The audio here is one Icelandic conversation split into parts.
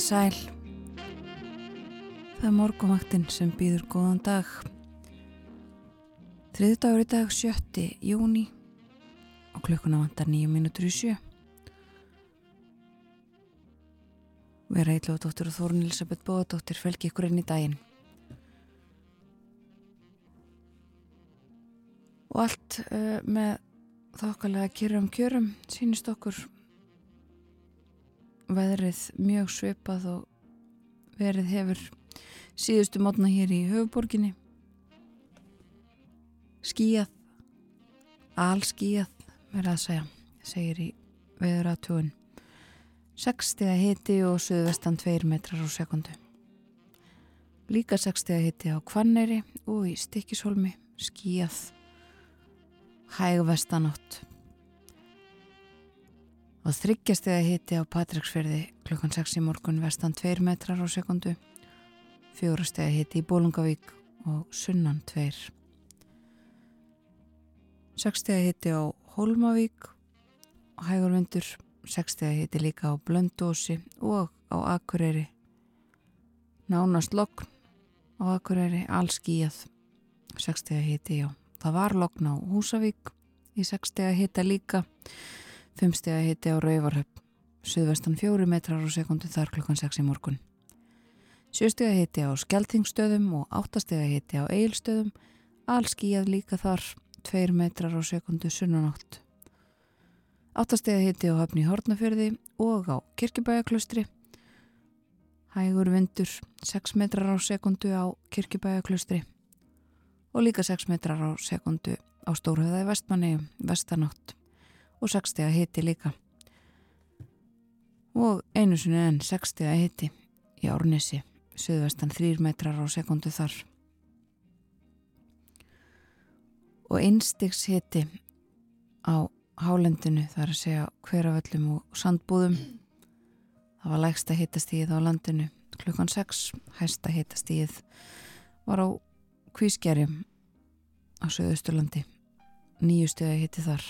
Komið sæl. Það er morgumaktinn sem býður góðan dag. Þriðdagur í dag 7. júni og klukkuna vantar nýju mínútur í sjö. Vera eitthvað og Þórun Elisabeth Bóðadóttir felgi ykkur inn í daginn. Og allt uh, með þokkalega kjörum kjörum sínist okkur veðrið mjög svipað og verið hefur síðustu mótna hér í höfuborginni skíjað alskíjað verið að segja segir í veður aðtjóðun 60 hiti og söðvestan 2 metrar á sekundu líka 60 hiti á Kvanneri og í Stikkishólmi skíjað hæg vestanátt og þryggjast eða hitti á Patricksferði klukkan 6 í morgun vestan 2 metrar á sekundu fjórast eða hitti í Bólungavík og sunnan 2 6 eða hitti á Hólmavík og hægur vindur. 6 eða hitti líka á Blöndósi og á Akureyri. Nánast lokn á Akureyri allskíjað 6 eða hitti já það var lokn á Húsavík. Í 6 eða hitta líka. 5 steg að hitti á Rauvarhöpp, suðvestan 4 metrar á sekundu þar klukkan 6 í morgun. 7 steg að hitti á Skeltingstöðum og 8 steg að hitti á Eilstöðum, allskíjað líka þar 2 metrar á sekundu sunnanátt. 8 steg að hitti á Höfni Hortnafjörði og á Kirkibæjaklustri. Hægur vindur 6 metrar á sekundu á Kirkibæjaklustri og líka 6 metrar á sekundu á Stórhauða í vestmanni vestanátt og 60 að hitti líka. Og einu sinni enn 60 að hitti í Árnesi, söðvestan 3 metrar á sekundu þar. Og einstiks hitti á hálendinu þar að segja hverjaföllum og sandbúðum. Það var lægsta hittastíð á landinu klukkan 6, hæsta hittastíð var á Kvískerjum á Söðusturlandi, nýju stöði hitti þar.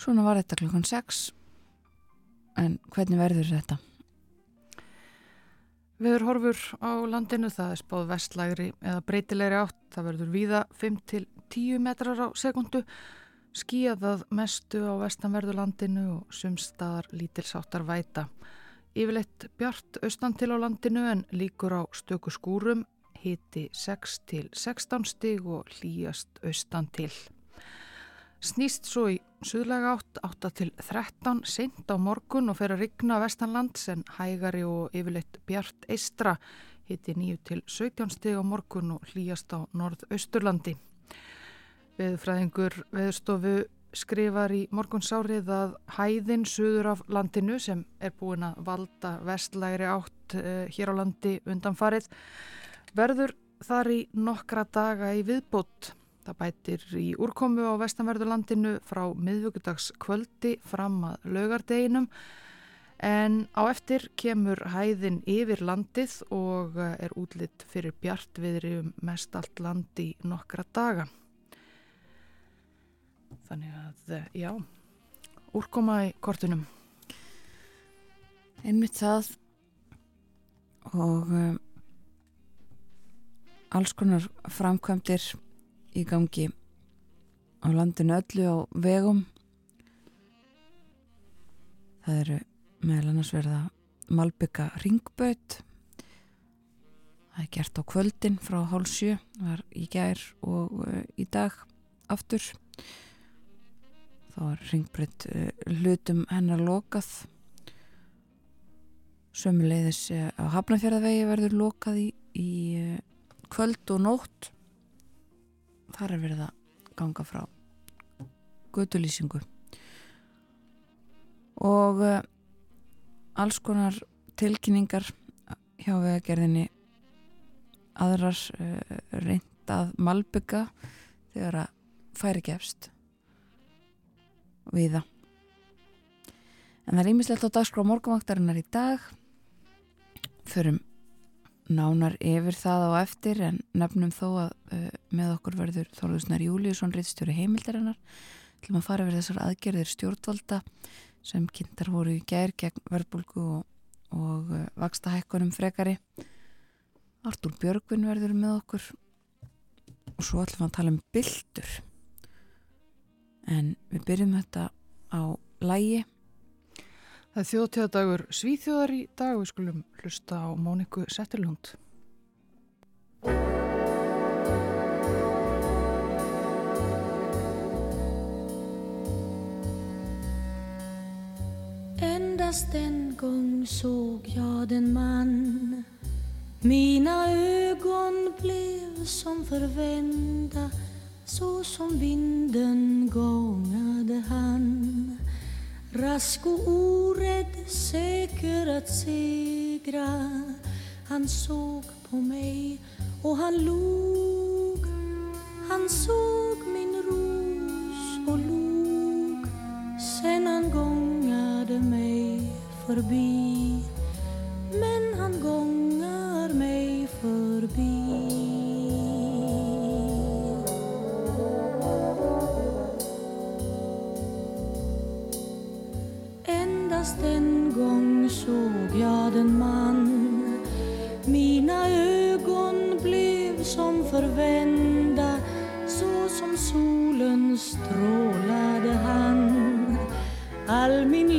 Svona var þetta klukkan 6 en hvernig verður þetta? Viður horfur á landinu, það er spáð vestlægri eða breytilegri átt, það verður víða 5-10 metrar á sekundu, skíðað mestu á vestanverðu landinu og sumstaðar lítilsáttar væta. Yfirleitt bjart austan til á landinu en líkur á stöku skúrum, hiti 6-16 stig og hlýjast austan til. Snýst svo í suðlega átt, 8 til 13, seint á morgun og fer að rigna vestanlands en hægari og yfirleitt bjart eistra, hitti 9 til 17 stig á morgun og hlýjast á norðausturlandi. Veðfræðingur veðstofu skrifar í morgunsárið að hæðin suður af landinu sem er búin að valda vestlægri átt eh, hér á landi undanfarið verður þar í nokkra daga í viðbútt Það bætir í úrkomu á vestanverðurlandinu frá miðvöggudagskvöldi fram að laugardeginum en á eftir kemur hæðin yfir landið og eh, er útlitt fyrir bjartviðri um mest allt landi nokkra daga. Þannig að, eh, já, úrkoma í kortunum. Einmitt það og um, alls konar framkvæmdir í gangi á landinu öllu á vegum. Það eru meðal annars verða Malbygga ringbaut það er gert á kvöldin frá hálf sjö var í gær og uh, í dag aftur. Var ringbreytt uh, hlutum hennar lokað. Sömuleiðis uh, á Hafnarfjörðavegi verður lokað í, í kvöld og nótt þar er verið að ganga frá gödulýsingu og uh, alls konar tilkynningar hjá vegagerðinni. Aðrar uh, reynd að malbygga þegar að færi gefst við það en það er ímislegt á dagskrá morgunvaktarinnar í dag. Förum nánar yfir það á eftir en nefnum þó að uh, með okkur verður Þorðusnar Júliusson reittstjóri heimildarinnar. Til að fara verið þessar aðgerðir stjórnvalda sem kynntar voru í gær gegn verbulgu og, og uh, vaksta hækkunum frekari. Artúr Björgvin verður með okkur. Og svo ætlum við að tala um byldur en við byrjum þetta á lægi Það er þjóðtíðadagur Svíþjóðar í dag við skulum hlusta á Móniku Setterlund Endast en gång såg jag den man. Mina ögon blev som förvända så som vinden gångade han Rask och orädd, säker att segra. Han såg på mig och han log. Han såg min ros och log. Sen han gångade mig förbi. Men han gångade såg jag man. Mina ögon blev som förvända Så som solen strålade han. All min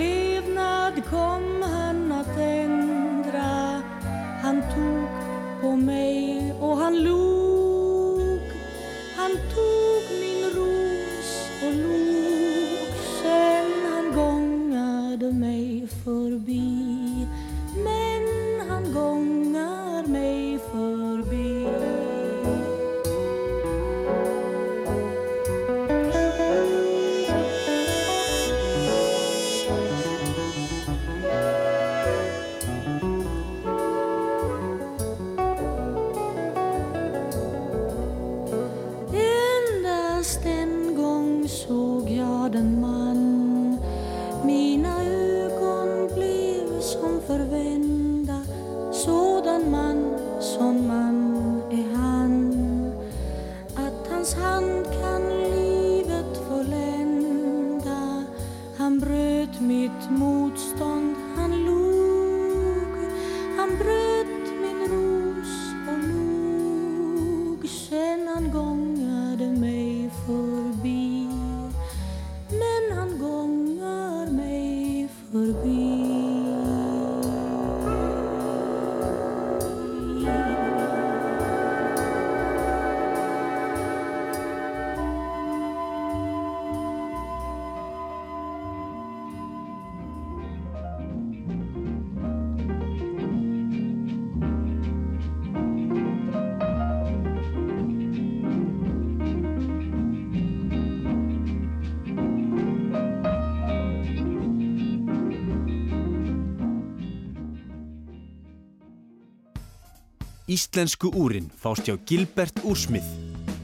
Íslensku úrin fást hjá Gilbert Úrsmið.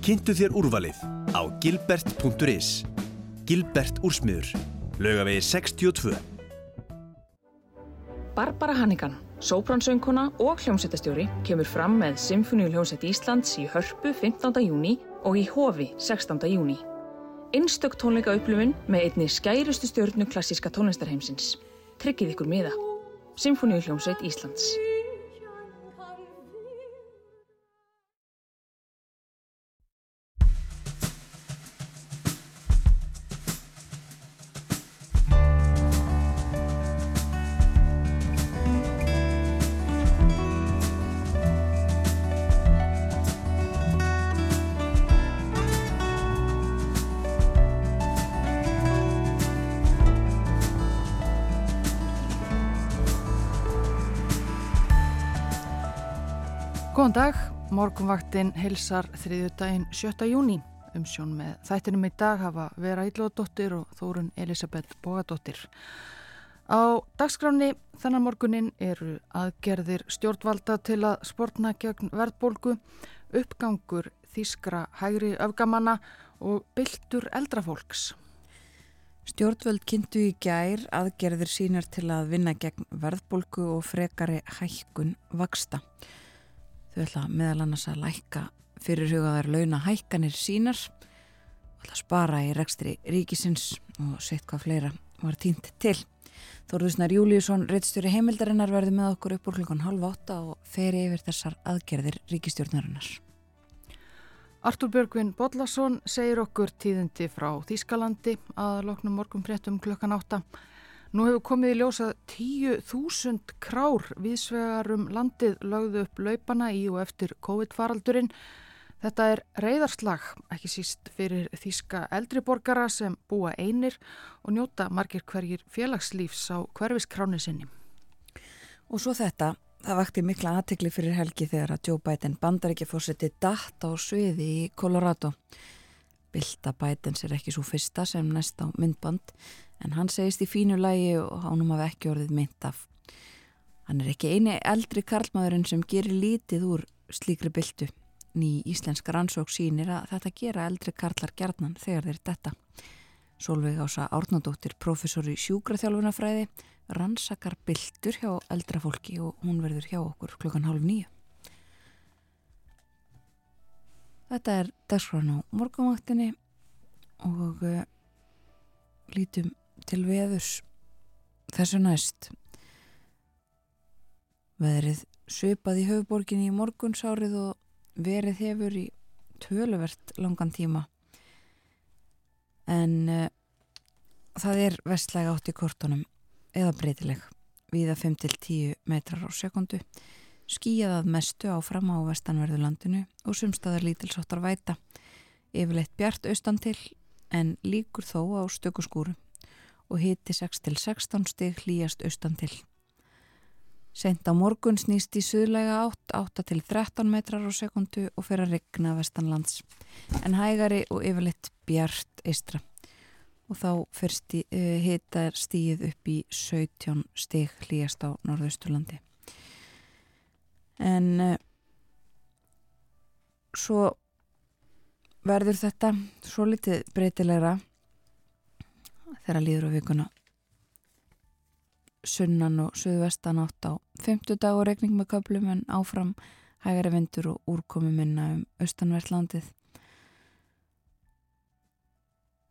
Kynntu þér úrvalið á gilbert.is. Gilbert Úrsmiður. Laugavegi 62. Barbara Hannigan, sópransöngkona og hljómsveitastjóri kemur fram með Symfóníuljómsveit Íslands í Hörpu 15. júni og í Hofi 16. júni. Einstök tónleika upplifun með einni skærustu stjórnu klassíska tónlistarheimsins. Tryggið ykkur miða. Symfóníuljómsveit Íslands. Góðan dag, morgunvaktinn hilsar þriðju daginn 7. júni. Umsjón með þættinum í dag hafa Vera Ílóðdóttir og Þórun Elisabeth Bógadóttir. Á dagskráni þennan morgunin eru aðgerðir stjórnvalda til að sportna gegn verðbólgu, uppgangur þýskra hægri öfgamanna og byltur eldrafólks. Stjórnvöld kynntu í gær aðgerðir sínar til að vinna gegn verðbólgu og frekari hækkun vaksta. Þau ætla meðal annars að lækka fyrirhugaðar launa hækkanir sínar ætla að spara í rekstri ríkisins og sett hvað fleira var týnt til. Þorðusnar Júliusson, reittstjóri heimildarinnar, verði með okkur upp úr klukkan halv átta og feri yfir þessar aðgerðir ríkistjórnarinnar. Artur Björgvin Bodlason segir okkur tíðindi frá Þískalandi að loknum morgum fréttum klukkan átta. Nú hefur komið í ljósa 10.000 krár viðsvegarum landið lögðu upp laupana í og eftir COVID-faraldurinn. Þetta er reyðarslag, ekki síst fyrir þýska eldriborgara sem búa einir og njóta margir hverjir félagslífs á hverfiskráni sinni. Og svo þetta, það vakti mikla aðtekli fyrir helgi þegar að Joe Biden bandar ekki fórseti data á sviði í Colorado. Bilda Bidens er ekki svo fyrsta sem næst á myndband en hann segist í fínu lægi og hánum hafa ekki orðið mynd af. Hann er ekki eini eldri karlmaðurinn sem gerir lítið úr slíkri byltu. Ný íslenska rannsók sínir að þetta gera eldri karlar gerðnan þegar þeir detta. Solveig Ása Árnandóttir, professor í sjúkraþjálfunafræði, rannsakar byltur hjá eldra fólki og hún verður hjá okkur klukkan hálf nýju. Þetta er dagskrána á morgumvaktinni og uh, lítum til veðurs. Þessu næst. Veðrið svipað í höfuborginni í morgunsárið og verið hefur í töluvert langan tíma. En uh, það er vestlega átt í kortunum eða breytileg. Viða 5-10 metrar á sekundu skíjað að mestu áfram á vestanverðulandinu og sumstaðar lítilsáttar væta. Yfirleitt bjart austan til en líkur þó á stökuskúru og hiti 6-16 stig hlýjast austan til. Sent á morgun snýst í suðlega átt 8-13 metrar á sekundu og fer að regna vestanlands en hægari og yfirleitt bjart eistra og þá fyrst uh, eh, hitar stíð upp í 17 stig hlýjast á norðausturlandi. En uh, svo verður þetta svo litið breytilegra þegar líður á vikuna. Sunnan og suðvestan átt á 50 dag og regning með köplum en áfram hægari vindur og úrkomi minna um austanverðlandið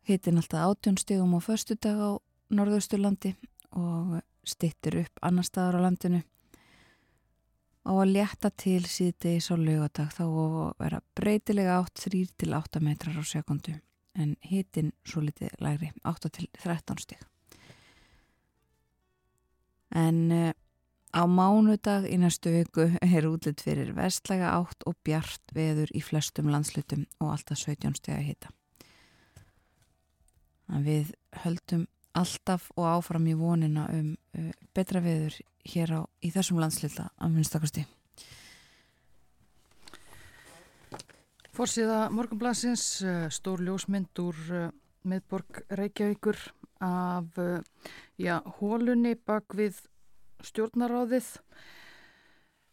hittin alltaf átjónstígum á förstu dag á norðausturlandi og stittir upp annar staðar á landinu. Á að létta til síðdegis á lögadag þá vera breytilega 8-3 til 8 metrar á sekundu en hitin svo litið lægri 8 til 13 stík. En uh, á mánudag í næstu viku er útlitt fyrir vestlæga átt og bjart veður í flestum landslutum og alltaf 17 stík að hita. En við höldum alltaf og áfram í vonina um uh, betra veður hér á í þessum landslita að minnstakosti. Fórsíða morgunblansins uh, stór ljósmynd úr uh, miðborg Reykjavíkur af uh, já, hólunni bak við stjórnaráðið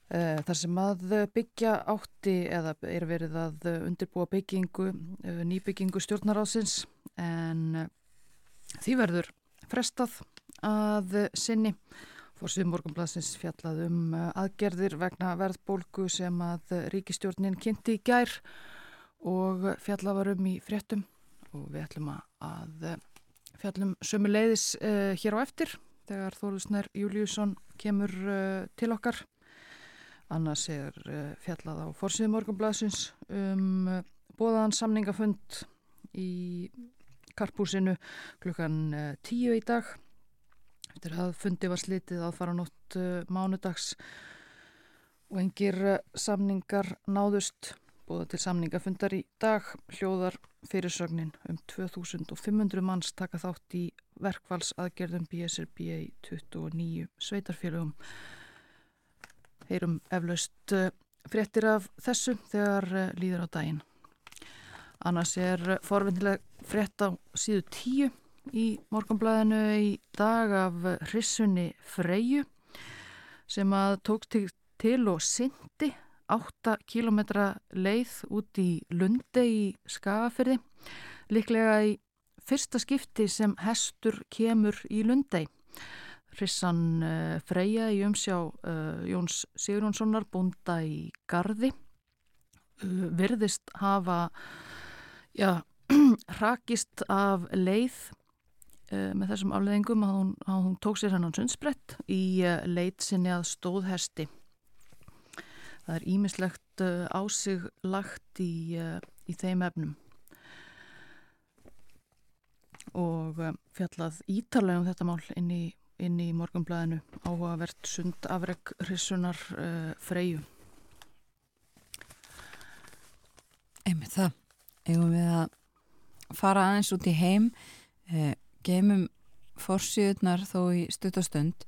þar sem að byggja átti eða er verið að undirbúa byggingu, nýbyggingu stjórnaráðsins en Því verður frestað að sinni. Fórsvið morgunblassins fjallað um uh, aðgerðir vegna verðbólgu sem að ríkistjórnin kynnti í gær og fjallað var um í fréttum og við ætlum að uh, fjallum sömu leiðis uh, hér á eftir þegar Þólusnær Júliusson kemur uh, til okkar. Annars er uh, fjallað á fórsvið morgunblassins um uh, bóðan samningafund í karpúsinu klukkan tíu í dag eftir að fundi var slitið að fara nótt uh, mánudags og engir uh, samningar náðust. Búða til samningafundar í dag hljóðar fyrirsögnin um 2500 manns taka þátt í verkvalsaðgerðum BSRB í 29 sveitarfélögum. Heyrum eflaust uh, fréttir af þessu þegar líður á daginn. Annars er forvindileg frétt á síðu tíu í morgunblæðinu í dag af hrissunni Freyju sem að tók til, og syndi 8 km leið út í Lundi í Skagafyrði líklega í fyrsta skipti sem hestur kemur í Lundei. Hrissan uh, Freyja í umsjá uh, Jóns Sigurjónssonar búnda í Garði uh, virðist hafa já, rakist af leið með þessum afleðingum að hún, að hún tók sér hennan sundsbrett í leit sinni að stóðhesti. Það er ímislegt á sig lagt í, í þeim efnum og fjallað ítarlega um þetta mál inn í, inn í morgunblæðinu áhugavert sund afreg hrissunar uh, freyju. Einmitt það. Eigum við að fara aðeins út í heim, eh, geymum fórsíðunar þó í stuttastönd.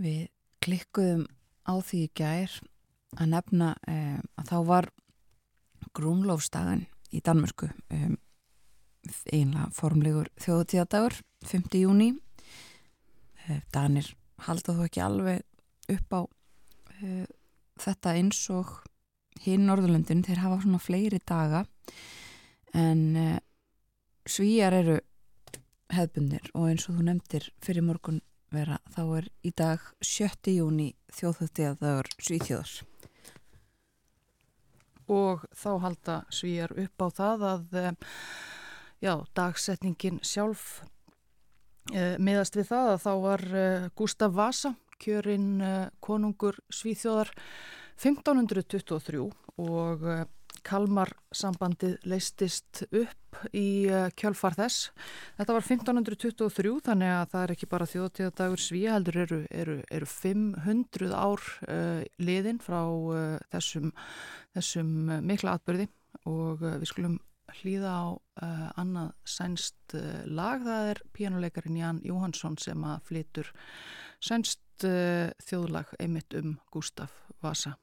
Við klikkuðum á því gær að nefna eh, að þá var grúnlófstagan í Danmörku um, einlega formlegur þjóðutíðadagur 5. júni eh, Danir halda þó ekki alveg upp á uh, þetta eins og hinn Norðurlöndin, þeir hafa svona fleiri daga en uh, svíjar eru hefðbundir og eins og þú nefndir fyrir morgun vera þá er í dag 7. júni þjóðutíðadagur svíþjóðar og þá halda svíjar upp á það að já, dagsetningin sjálf uh, miðast við það að þá var uh, Gustaf Vasa kjörinn uh, konungur Svíþjóðar 1523 og Kalmar sambandið leistist upp í kjölfar þess. Þetta var 1523 þannig að það er ekki bara þjóðtíðadagur svíja heldur eru, eru, eru 500 ár uh, liðin frá uh, þessum, þessum mikla atbyrði og uh, við skulum hlýða á annað sænst lag. Það er pjánuleikarin Ján Jóhansson sem að flytur sænst þjóðlag einmitt um Gustaf Vasa.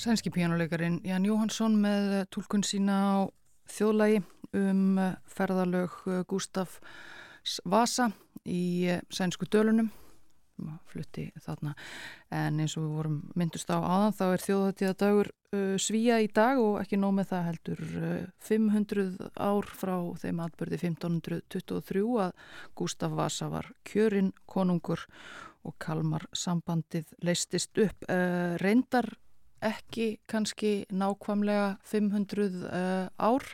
Sænski pjánuleikarin Jan Jóhansson með tólkun sína á þjóðlægi um ferðalög Gustaf Vasa í sænsku dölunum. Flutti þarna. En eins og við vorum myndust á aðan þá er þjóðhættiða dagur svíja í dag og ekki nóg með það heldur uh, 500 ár frá þeim atbyrði 1523 að Gustaf Vasa var kjörinn konungur og Kalmar sambandið leistist upp reyndar ekki kannski nákvamlega 500 uh, ár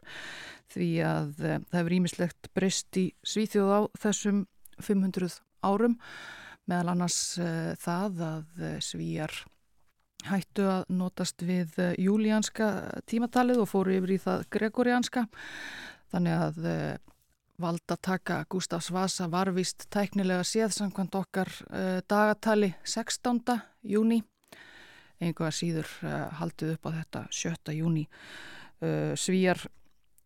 því að uh, það hefur ímislegt breyst í Svíþjóð á þessum 500 árum meðal annars uh, það að svíjar hættu að notast við júlíanska tímatalið og fóru yfir í það gregorianska þannig að valdataka Gustafs Vasa var vist tæknilega séð samkvæmt okkar dagatali 16. júni einhvað síður uh, haldið upp á þetta 7. júni uh, Svíjar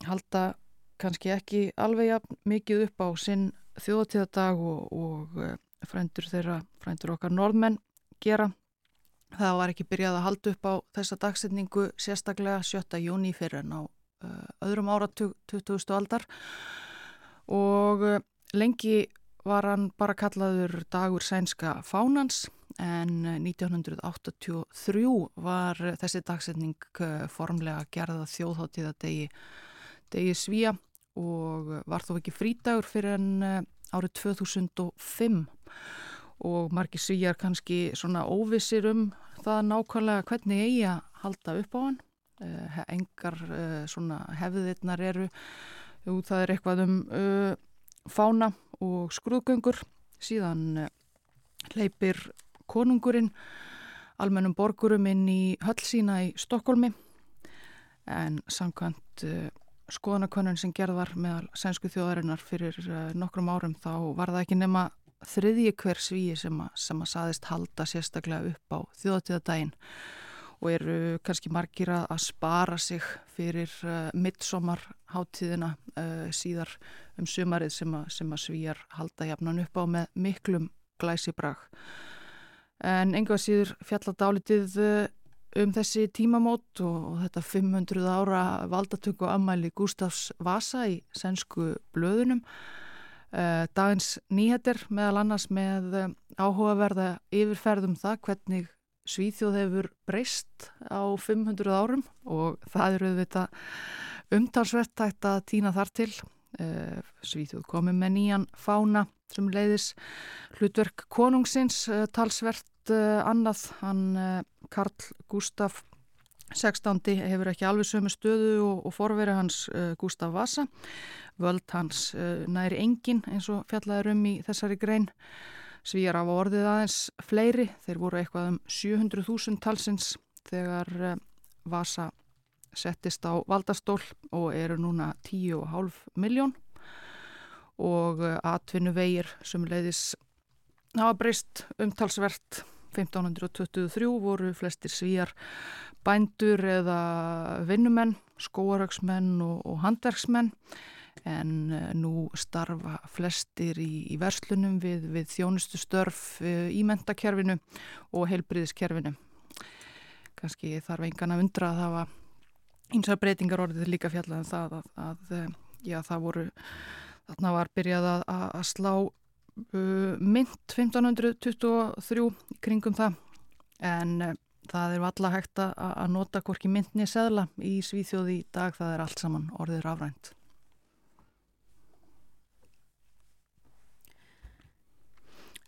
halda kannski ekki alveg mikið upp á sinn þjóðtíðadag og, og uh, frændur þeirra, frændur okkar norðmenn gera. Það var ekki byrjað að halda upp á þessa dagsetningu sérstaklega 7. júni fyrir en á öðrum áratug 20. aldar og lengi var hann bara kallaður dagur sænska fánans en 1983 var þessi dagsetning eh, formlega gerða þjóðháttíða degi, degi svíja og var þó ekki frítagur fyrir en eh, árið 2005 og margir svíjar kannski svona óvissir um það nákvæmlega hvernig eigi að halda upp á hann. Eh, engar svona hefðirnar eru jú það er eitthvað um uh, fána og skrúðgöngur. Síðan leipir konungurinn almennum borgurum inn í höll sína í Stokkólmi en samkvæmt uh, skoðanakönnun sem gerðar meðal sænsku þjóðarinnar fyrir uh, nokkrum árum þá var það ekki nema þriðji hver svíi sem að, sem að saðist halda sérstaklega upp á þjóðatíðadaginn og eru kannski margir að spara sig fyrir uh, midsomarháttíðina síðar um sumarið sem að, sem að svíjar halda jafnan upp á með miklum glæsibrag en enga síður fjalladálitið uh, um þessi tímamót og, þetta 500 ára valdatöku ammæli Gustafs Vasa í sensku blöðunum uh, dagins nýheter meðal annars með uh, áhugaverða yfirferðum það hvernig Svíþjóð hefur breyst á 500 árum og það eru þetta umtalsvert að týna þar til. Eh, Svíþjóð komið með nýjan fána sem leiðis hlutverk konungsins eh, talsvert eh, annað. Hann Karl Gustaf 16. hefur ekki alveg sömu stöðu og, og forveri hans Gustaf Vasa. Völd hans næri engin eins og fjallaður um í þessari grein. Svíjar af orðið aðeins fleiri, þeir voru eitthvað um 700.000 talsins þegar Vasa settist á valdastól og eru núna 10,5 miljón og eh, atvinnu vegir sem leiðis hafa breyst umtalsvert. 1523 voru flestir svíjar bændur eða vinnumenn, skóaröksmenn og, og handverksmenn. En eh, nú starfa flestir í, í verslunum við, við þjónustu störf eh, í mentakerfinu og heilbriðiskerfinu. Kanski þarf engan að undra að það var eins og breytingar orðið líka fjallað en um það að, að eh, já, það voru, þarna var byrjað að, að slá uh, mynd 1523 kringum það en uh, það er valla hægt að, að nota hvorki myndni seðla í Svíþjóði í dag, það er allt saman orðið rafrænt.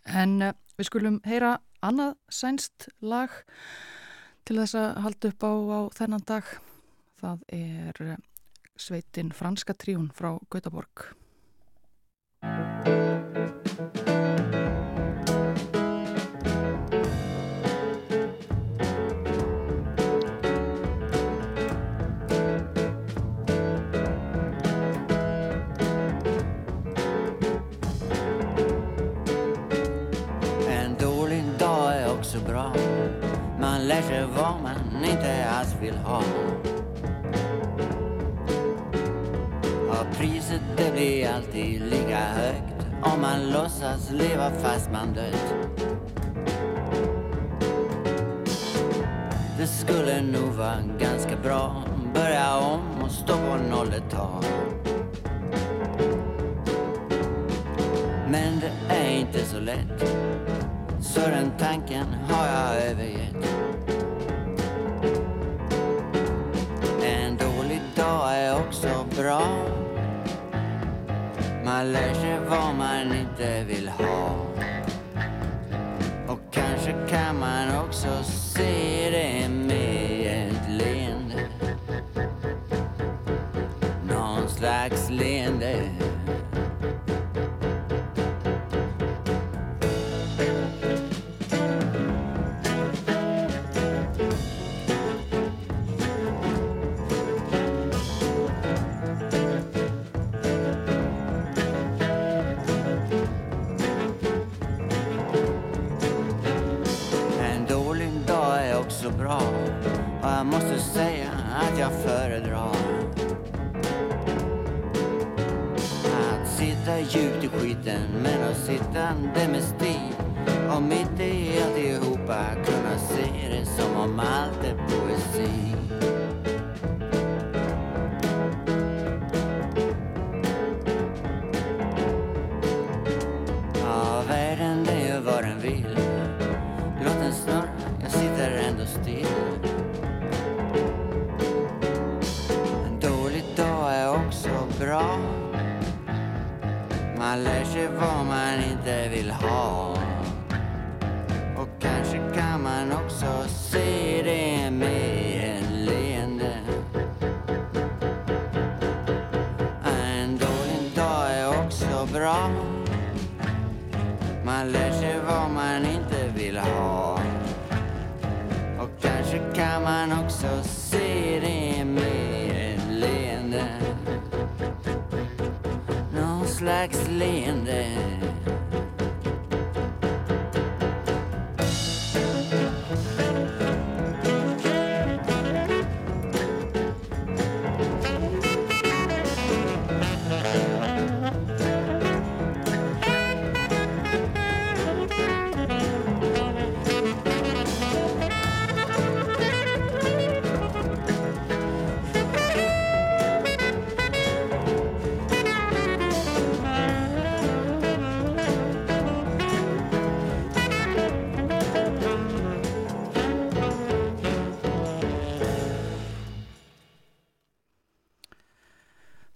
En uh, við skulum heyra annað sænst lag til þess að halda upp á, á þennan dag. Það er sveitin Franska tríun frá Gautaborg. lär sig vad man inte alls vill ha. Priset det blir alltid lika högt. Om man låtsas leva fast man dött. Det skulle nog vara ganska bra Börja om och stå på noll ett tag Men det är inte så lätt. Så den tanken har jag övergett. En dålig dag är också bra. Man lär sig vad man inte vill ha. Och kanske kan man också se det med ett leende. Någon slags them is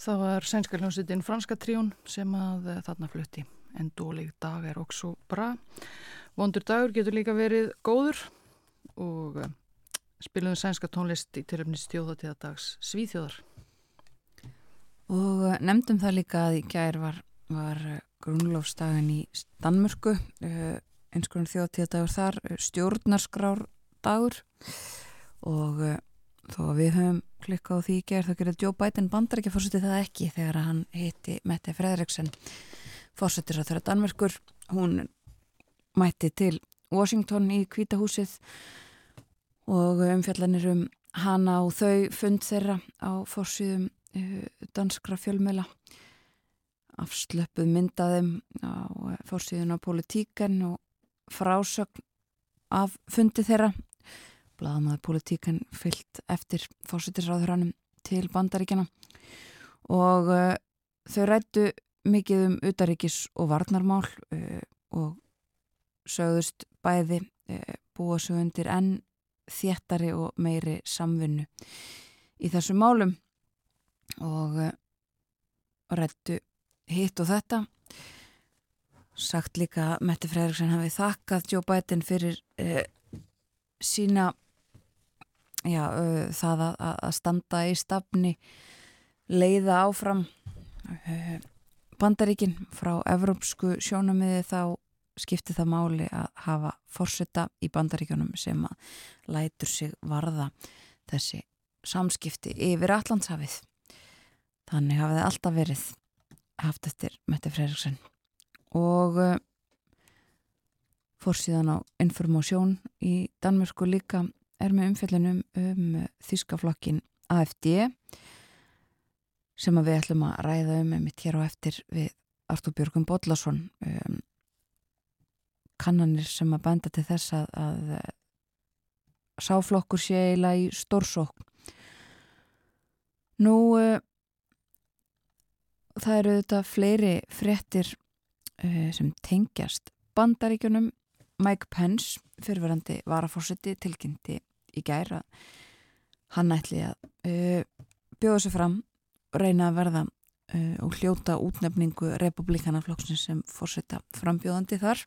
Það var sænska hljómsveitin Franska tríun sem að eh, þarna flutti. En dólig dag er også bra. Vondur dagur getur líka verið góður og eh, spilum sænska tónlist í tilöfni stjóðatíðadags Svíþjóðar. Og eh, nefndum það líka að í gær var, var grunlófsdagin í Danmörku, eins konar þjóðtíðadagur þar, stjórnarskrár dagur og þó að við höfum klikkað á því í gær þá gerði Joe Biden bandar ekki fórsetið það ekki þegar hann hitti Mette Frederiksen fórsetir á þeirra Danmörkur. Hún mætti til Washington í Kvítahúsið og umfjallanir um hana og þau fund þeirra á fórsýðum uh, danskra fjölmela afslöpuð myndaðum á uh, fórsýðun á politíkan og frásögn af fundi þeirra blaðamaður politíkan fyllt eftir fórsýtisráðuranum til bandaríkjana og uh, þau rættu mikið um utaríkis og varnarmál uh, og sögðust bæði uh, búa svo undir enn þéttari og meiri samvinnu í þessum málum. Og rættu hitt og þetta. Sagt líka að Mette Freyriksson hafi þakkað Joe Biden fyrir sína já, uh, það að, að standa í stafni leiða áfram uh, bandaríkin frá evrópsku sjónamiði þá skipti það máli að hafa forsetta í bandaríkjónum sem að lætur sig varða þessi samskipti yfir Allandshafið. Þannig hafið það alltaf verið haft eftir Mette Freiriksen og uh, fór síðan á Informásjón í Danmörku líka er með umfjöldunum um uh, þýskaflokkin AFD sem að við ætlum að ræða um mitt hér á eftir við Artur Björgum Bodlason um, kannanir sem að benda til þess að, að sáflokkur sé eiginlega í stórsókn. Nú, uh, það eru þetta fleiri fréttir uh, sem tengjast bandaríkjunum. Mike Pence, fyrirverandi varafórsiti, tilkynnti í gæra hann ætli að uh, bjóða sér fram og reyna að verða uh, og hljóta útnefningu republikanaflokksins sem fórseta frambjóðandi þar.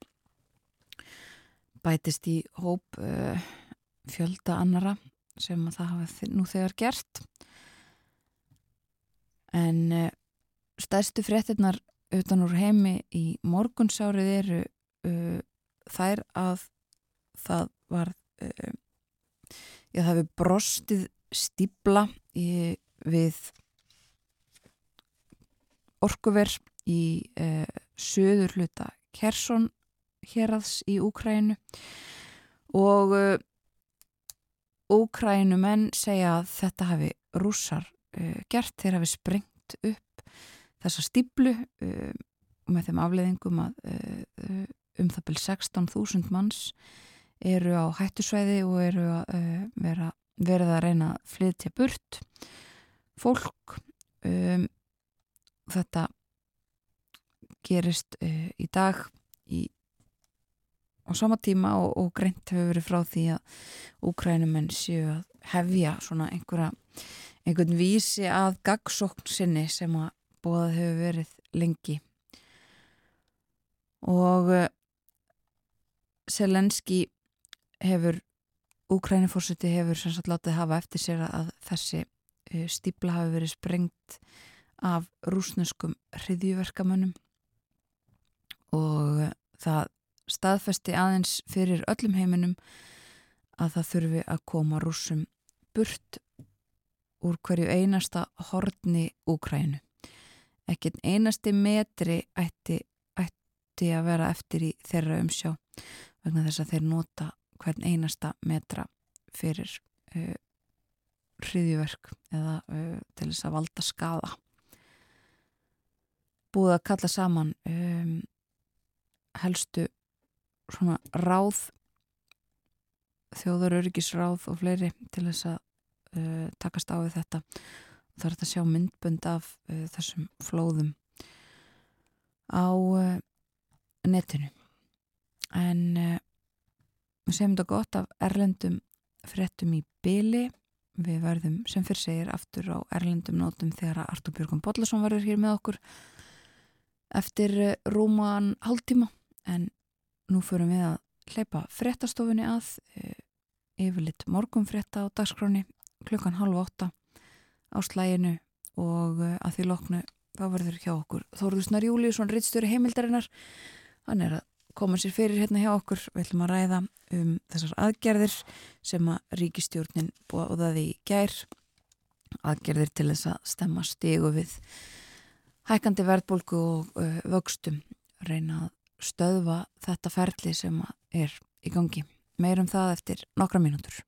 Bætist í hóp uh, fjölda annara sem að það hafa nú þegar gert. En stærstu fréttinnar utan úr heimi í morgunsárið eru þær að það var uh, það hefur brostið stíbla við orkuver í uh, söður hluta Kersson hérraðs í Úkrænu og uh, Úkrænumenn segja að þetta hafi rússar uh, gert, þeir hafi sprengt upp þessa stíblu uh, með þeim afleðingum að uh, uh, um það byrj 16.000 manns eru á hættusvæði og eru að uh, vera, verið að reyna að flytja burt fólk. Um, þetta gerist í dag í á sama tíma og, og greint hefur verið frá því að úkrænumenn séu að hefja svona einhverja einhvern vísi að gagsókn sinni sem að bóðað hefur verið lengi. Og Selenski hefur Úkrænifórseti hefur sem sagt látið hafa eftir sér að þessi stípla hafi verið sprengt af rúsneskum hriðjuverkamönnum og það staðfesti aðeins fyrir öllum heiminum að það þurfi að koma rúsum burt úr hverju einasta horni Úkrænu. Ekkert einasti metri ætti, ætti að vera eftir í þeirra umsjá vegna þess að þeir nota hvern einasta metra fyrir uh, hriðjuverk eða uh, til þess að valda skada. Búið að kalla saman um, helstu svona ráð þjóðarörgisráð og fleiri til þess að uh, takast á við þetta það er að sjá myndbönd af þessum flóðum á netinu en við segjum þetta gott af erlendum frettum í byli við verðum sem fyrr segir aftur á erlendum nótum þegar að Artur Björgum Bodlason verður hér með okkur eftir rúman hálftíma. En nú förum við að hleypa frettastofunni að yfirlitt morgum fretta á dagskráni klukkan halv åtta á slæginu og að því loknu þá verður hjá okkur Þóruður Snar Júliusson, rittstjóri heimildarinnar. Hann er að koma sér fyrir hérna hjá okkur við ætlum að ræða um þessar aðgerðir sem að ríkistjórnin bóðaði í gær aðgerðir til þess að stemma stegu við hækandi verðbólku og uh, vöxtum reyna að stöðva þetta ferli sem er í gangi. Meirum það eftir nokkra mínútur.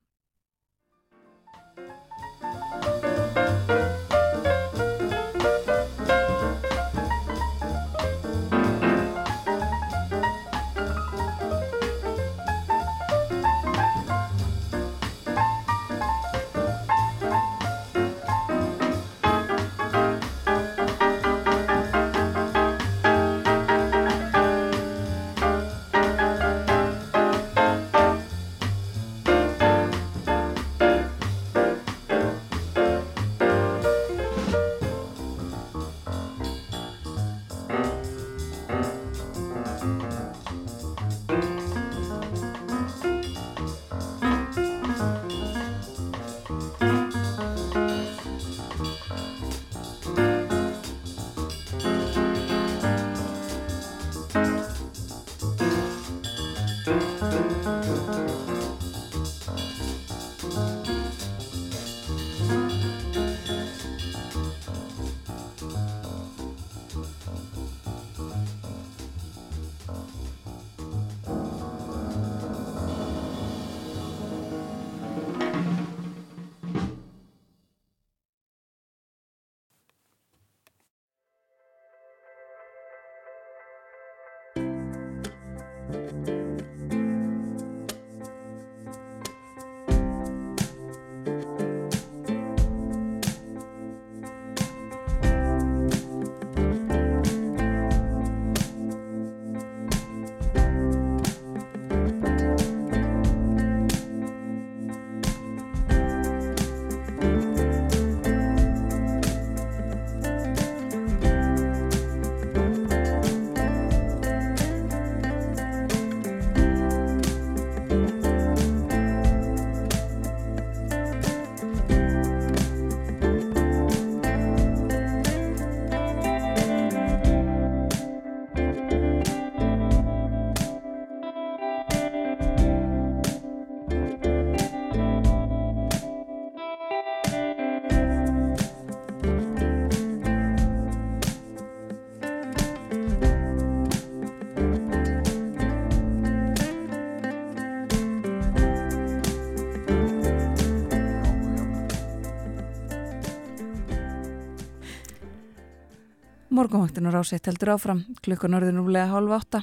Morgonvaktin og rásett heldur áfram klukkan orðin úrlega hálf átta.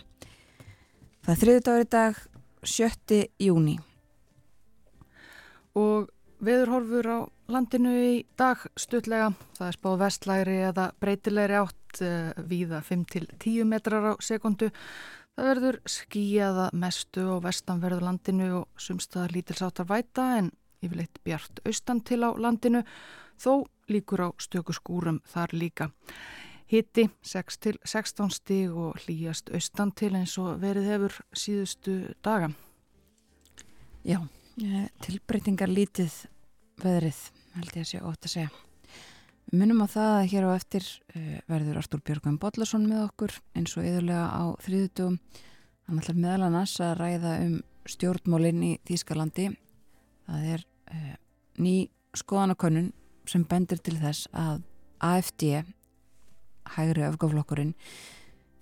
Það er þriðu dagur í dag, 7. júni. Og veðurhorfur á landinu í dag stutlega. Það er spáð vestlæri eða breytilegri átt uh, víða 5-10 metrar á sekundu. Það verður skíjaða mestu og vestanverðu landinu og sumstaðar lítilsáttar væta en yfirleitt bjart austan til á landinu þó líkur á stöku skúrum þar líka. Hitti 6 til 16 stíg og hlýjast austan til eins og verið hefur síðustu daga. Já, eh, tilbreytingar lítið veðrið, held ég að sé ótt að segja. Við munum á það að hér á eftir uh, verður Artúr Björgum Bodlason með okkur eins og yðurlega á þriðutugum. Hann ætlar meðal annars að ræða um stjórnmólinn í Þýskalandi. Það er uh, ný skoðanakönnun sem bendir til þess að AFD hægri öfgaflokkurinn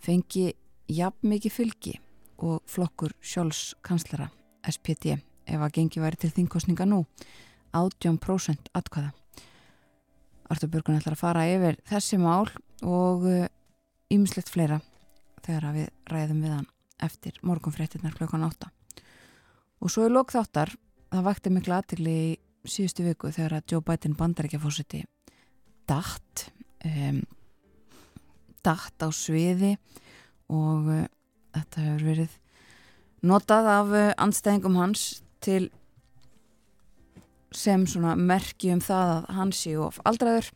fengi jafn mikið fylgi og flokkur Sjóls kanslara SPD ef að gengi væri til þingkostninga nú. 18% atkvæða. Artur Björgun ætlar að fara yfir þessi mál og ymslegt fleira þegar við ræðum við hann eftir morgunfréttinnar klokkan 8 og svo er lók þáttar það vakti miklu aðtili í síðustu viku þegar að Joe Biden bandarækjafósiti dætt um, dætt á sviði og uh, þetta hefur verið notað af uh, anstæðingum hans til sem svona merki um það að hann sé of aldraður.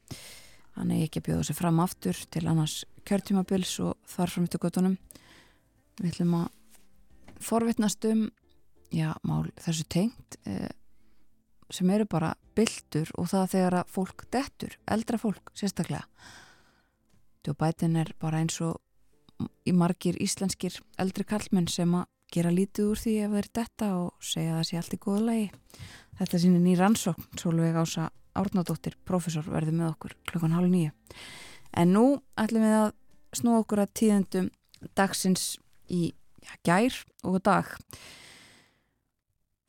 Hann er ekki að bjóða sig fram aftur til annars kjörtímabils og þar fram til göttunum við ætlum að forvitnast um já, mál þessu tengt eh, sem eru bara byldur og það þegar að fólk dettur, eldra fólk sérstaklega Joe Biden er bara eins og í margir íslenskir eldri kallmenn sem að gera lítið úr því ef þeir eru detta og segja að það sé allt í góða lagi. Þetta er síni ný rannsókn, Solveig Ása Árnadóttir, profesor, verði með okkur klukkan hálf nýju. En nú ætlum við að snú okkur að tíðendum dagsins í ja, gær og dag.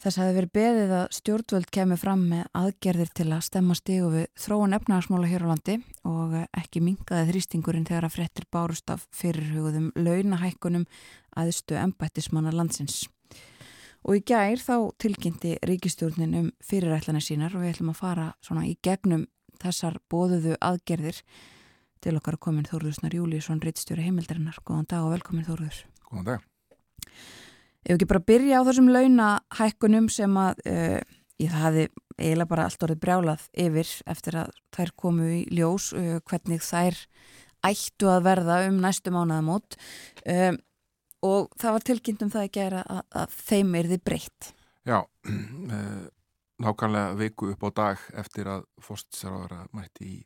Þess hefur verið beðið að stjórnvöld kemur fram með aðgerðir til að stemma stígu við þróun efnahagsmála hér á landi og ekki mingaði þrýstingurinn þegar að frettir bárust af fyrirhugðum launahækkunum aðstu embættismanna landsins. Og í gær þá tilkynnti ríkistjórnin um fyrirætlanir sínar og við ætlum að fara svona í gegnum þessar bóðuðu aðgerðir til okkar komin Þóruðsnar Júlíusson, rittstjóri heimildarinnar. Góðan dag og velkomin Þóruður. Góðan dag. Ef ekki bara byrja á þessum launahækkunum sem að uh, ég hafi eiginlega bara allt orðið brjálað yfir eftir að þær komu í ljós uh, hvernig þær ættu að verða um næstu mánuðamót um, og það var tilkynnt um það að gera að, að þeim er þið breytt. Já, uh, nákvæmlega viku upp á dag eftir að fórstisarvara mætti í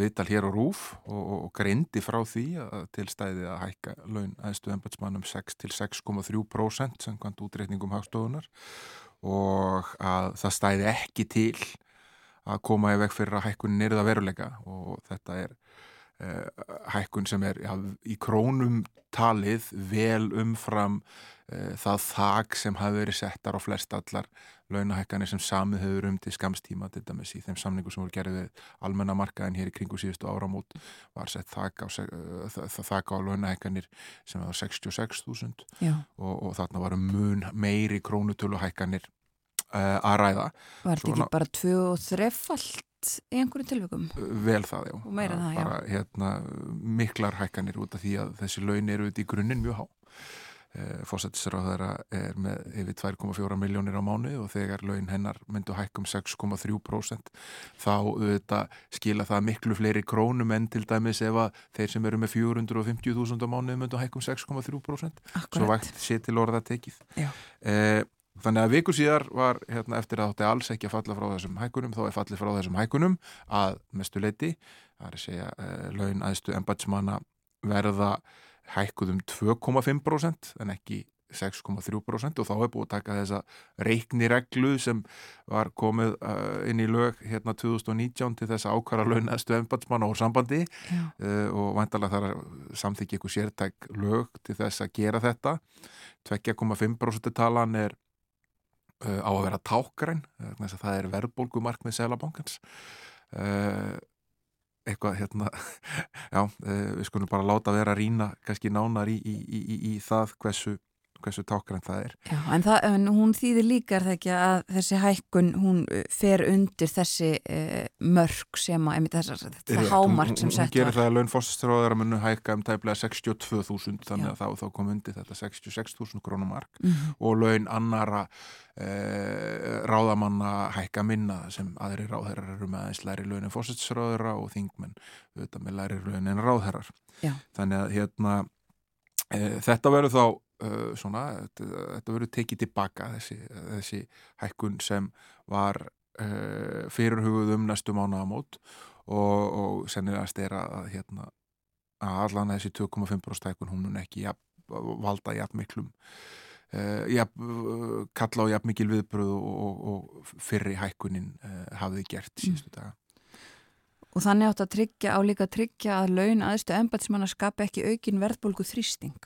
viðtal hér á Rúf og, og, og greindi frá því að tilstæði að hækka laun aðstu ennbætsmannum 6 til 6,3% samkvæmt útreikningum hagstofunar og að það stæði ekki til að koma í veg fyrir að hækkun nýrða veruleika og þetta er hækkun sem er ja, í krónum talið vel umfram uh, það þag sem hafi verið settar á flest allar launahækkanir sem samið hefur um til skamstíma til dæmis í þeim samningu sem voru gerðið almennamarkaðin hér í kringu síðustu áramót var sett þak á, þak á launahækkanir sem var 66.000 og, og þarna var mun meiri krónutöluhækkanir uh, að ræða. Var þetta ekki bara tvö og þreffalt í einhverju tilvægum? Vel það, já. Og meira það, já. Bara hérna miklar hækkanir út af því að þessi laun eru í grunninn mjög há. Fósættisráðara er með yfir 2,4 miljónir á mánu og þegar laun hennar myndu hækkum 6,3% þá auðvitað skila það miklu fleiri krónum en til dæmis ef að þeir sem eru með 450.000 á mánu myndu hækkum 6,3% svo vægt sé til orða tekið. Eh, þannig að vikur síðar var hérna, eftir að þátti alls ekki að falla frá þessum hækkunum þá er fallið frá þessum hækkunum að mestu leiti, það er að segja eh, laun aðstu embætsmanna verða hækkuðum 2,5% en ekki 6,3% og þá hefur búið að taka þessa reiknireglu sem var komið uh, inn í lög hérna 2019 til þess að ákvara launastu ennbatsmann á sambandi. Uh, og vantalega þar samþykja ykkur sértæk lög til þess að gera þetta. 2,5% talan er á að vera tákgræn það er verðbólgumark með selabankans eitthvað hérna, já, við skulum bara láta vera að rína kannski nánar í, í, í, í það hversu hversu tákgrænt það er. Já, en, það, en hún þýðir líka er það ekki að þessi hækkun hún uh, fer undir þessi uh, mörg sem að, þessar, þetta hámark sem sett var. Hún gerir það að launfórsistráðara munu hækka um tæplega 62.000 þannig Já. að þá, þá kom undir þetta 66.000 krónumark mm -hmm. og laun annara uh, ráðamanna hækka minna sem aðri ráðherrar eru með aðeins læri launin fórsistráðara og þingmenn auðvitað með læri launin ráðherrar. Já. Þannig að hérna, uh, þetta verður þá uh, svona, þetta, þetta verður tekið tilbaka þessi, þessi hækkun sem var uh, fyrirhugð um næstu mánuðamót og, og sennilegast er að hérna að allan þessi 2,5% hækkun hún mun ekki jafn, valda jafn miklum uh, jafn, kalla á jafn mikil viðbröð og, og, og fyrri hækkunin hafði gert mm. síðustu daga Og þannig átt að tryggja á líka að tryggja að laun aðstu ennbætsmann að skapa ekki aukin verðbólgu þrýsting.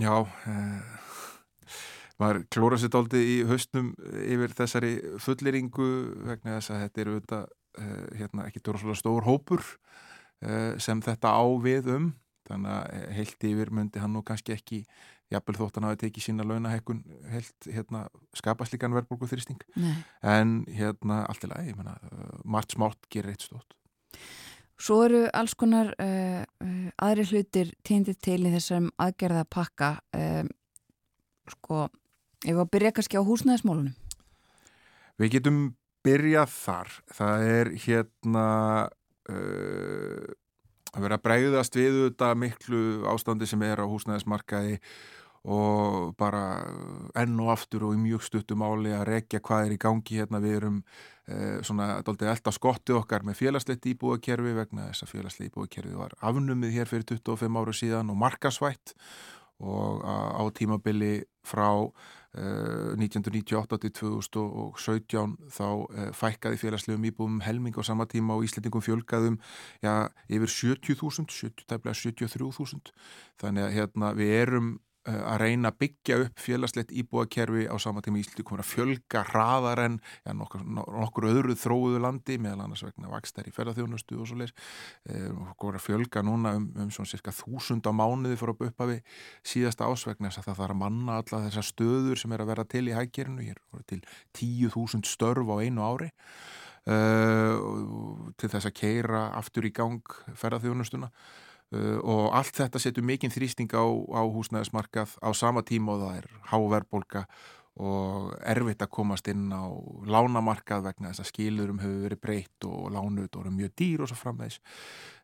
Já, eh, maður klóra sér dálti í höstnum yfir þessari fulleringu vegna þess að þetta eru auðvitað eh, hérna, ekki dóraslega stór hópur eh, sem þetta á við um. Þannig að eh, heilt yfir myndi hann nú kannski ekki jafnvel þótt hann hafi tekið sína launahekkun heilt hérna, skapast líkan verðbólgu þrýsting en hérna allt í lagi, eh, margt smátt gerir eitt stótt Svo eru alls konar uh, uh, aðri hlutir týndið til í þessum aðgerða pakka um, sko, ég var að byrja kannski á húsnæðismólunum Við getum byrjað þar. Það er hérna uh, að vera bregðast við þetta miklu ástandi sem er á húsnæðismarkaði og bara enn og aftur og í mjög stuttum áli að rekja hvað er í gangi hérna. Við erum eh, svona doldið elda skottið okkar með félagslegt íbúakerfi vegna þess að félagslegt íbúakerfi var afnumið hér fyrir 25 áru síðan og markasvætt og á tímabili frá eh, 1998 til 2017 þá eh, fækkaði félagslegum íbúum helming á sama tíma og Íslandingum fjölgaðum já, yfir 70.000 73.000 þannig að hérna við erum Eh, að reyna að byggja upp félagslegt íbúakerfi á sama tíma Íslandi komur að fjölga hraðar en ja, nokkur, nokkur öðru þróuðu landi meðal annars vegna vakstær í ferðarþjónustu og svo leir eh, komur að fjölga núna um, um svona cirka þúsund á mánuði fyrir að uppa við síðasta ásvegna þess að það þarf að manna alla þessar stöður sem er að vera til í hækkerinu, hér voru til tíu þúsund störf á einu ári uh, til þess að keira aftur í gang ferðarþjónustuna og allt þetta setur mikinn þrýsting á, á húsnæðismarkað á sama tíma og það er háverbolga og erfitt að komast inn á lánamarkað vegna þess að skilurum hefur verið breytt og lánuð og mjög dýr og svo framvegs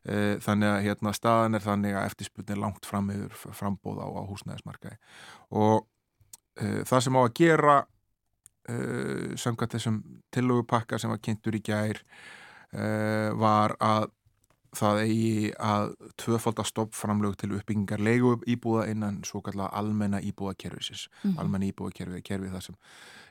uh, þannig að hérna, staðan er þannig að eftirspunni er langt fram yfir frambóð á, á húsnæðismarkaði. Og uh, það sem á að gera uh, samkvæmt þessum tillögupakka sem var kynntur í gær uh, var að það eigi að tvöfaldar stoppframlög til uppbyggingar leigu íbúða innan svo kallar almenna íbúðakerfisins mm -hmm. almenna íbúðakerfið er kerfið það sem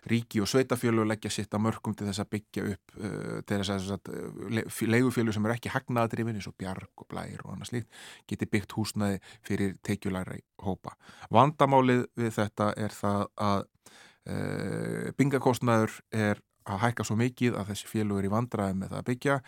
ríki og sveitafjölu leggja sitt að mörgum til þess að byggja upp uh, til þess að uh, leigufjölu sem er ekki hagnaðadrifin eins og bjarg og blær og annað slíkt geti byggt húsnaði fyrir teikjulæri hópa. Vandamálið við þetta er það að uh, byggingakostnaður er að hækka svo mikið að þessi félug er í vandraði með það að byggja.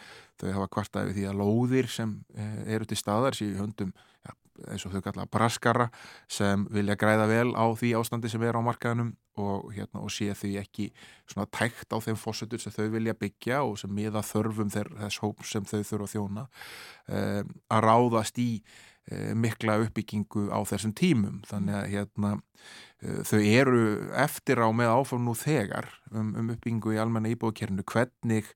Þau hafa kvartaði því að lóðir sem eh, eru til staðar síðan höndum ja, eins og þau kalla braskara sem vilja græða vel á því ástandi sem er á markaðunum og, hérna, og sé því ekki svona tækt á þeim fósutur sem þau vilja byggja og sem miða þörfum þess hóp sem þau þurfa að þjóna. Um, að ráðast í mikla uppbyggingu á þessum tímum. Þannig að hérna Eh, þau eru eftir á með áfram nú þegar um, um uppbyggingu í almenna íbúðkernu hvernig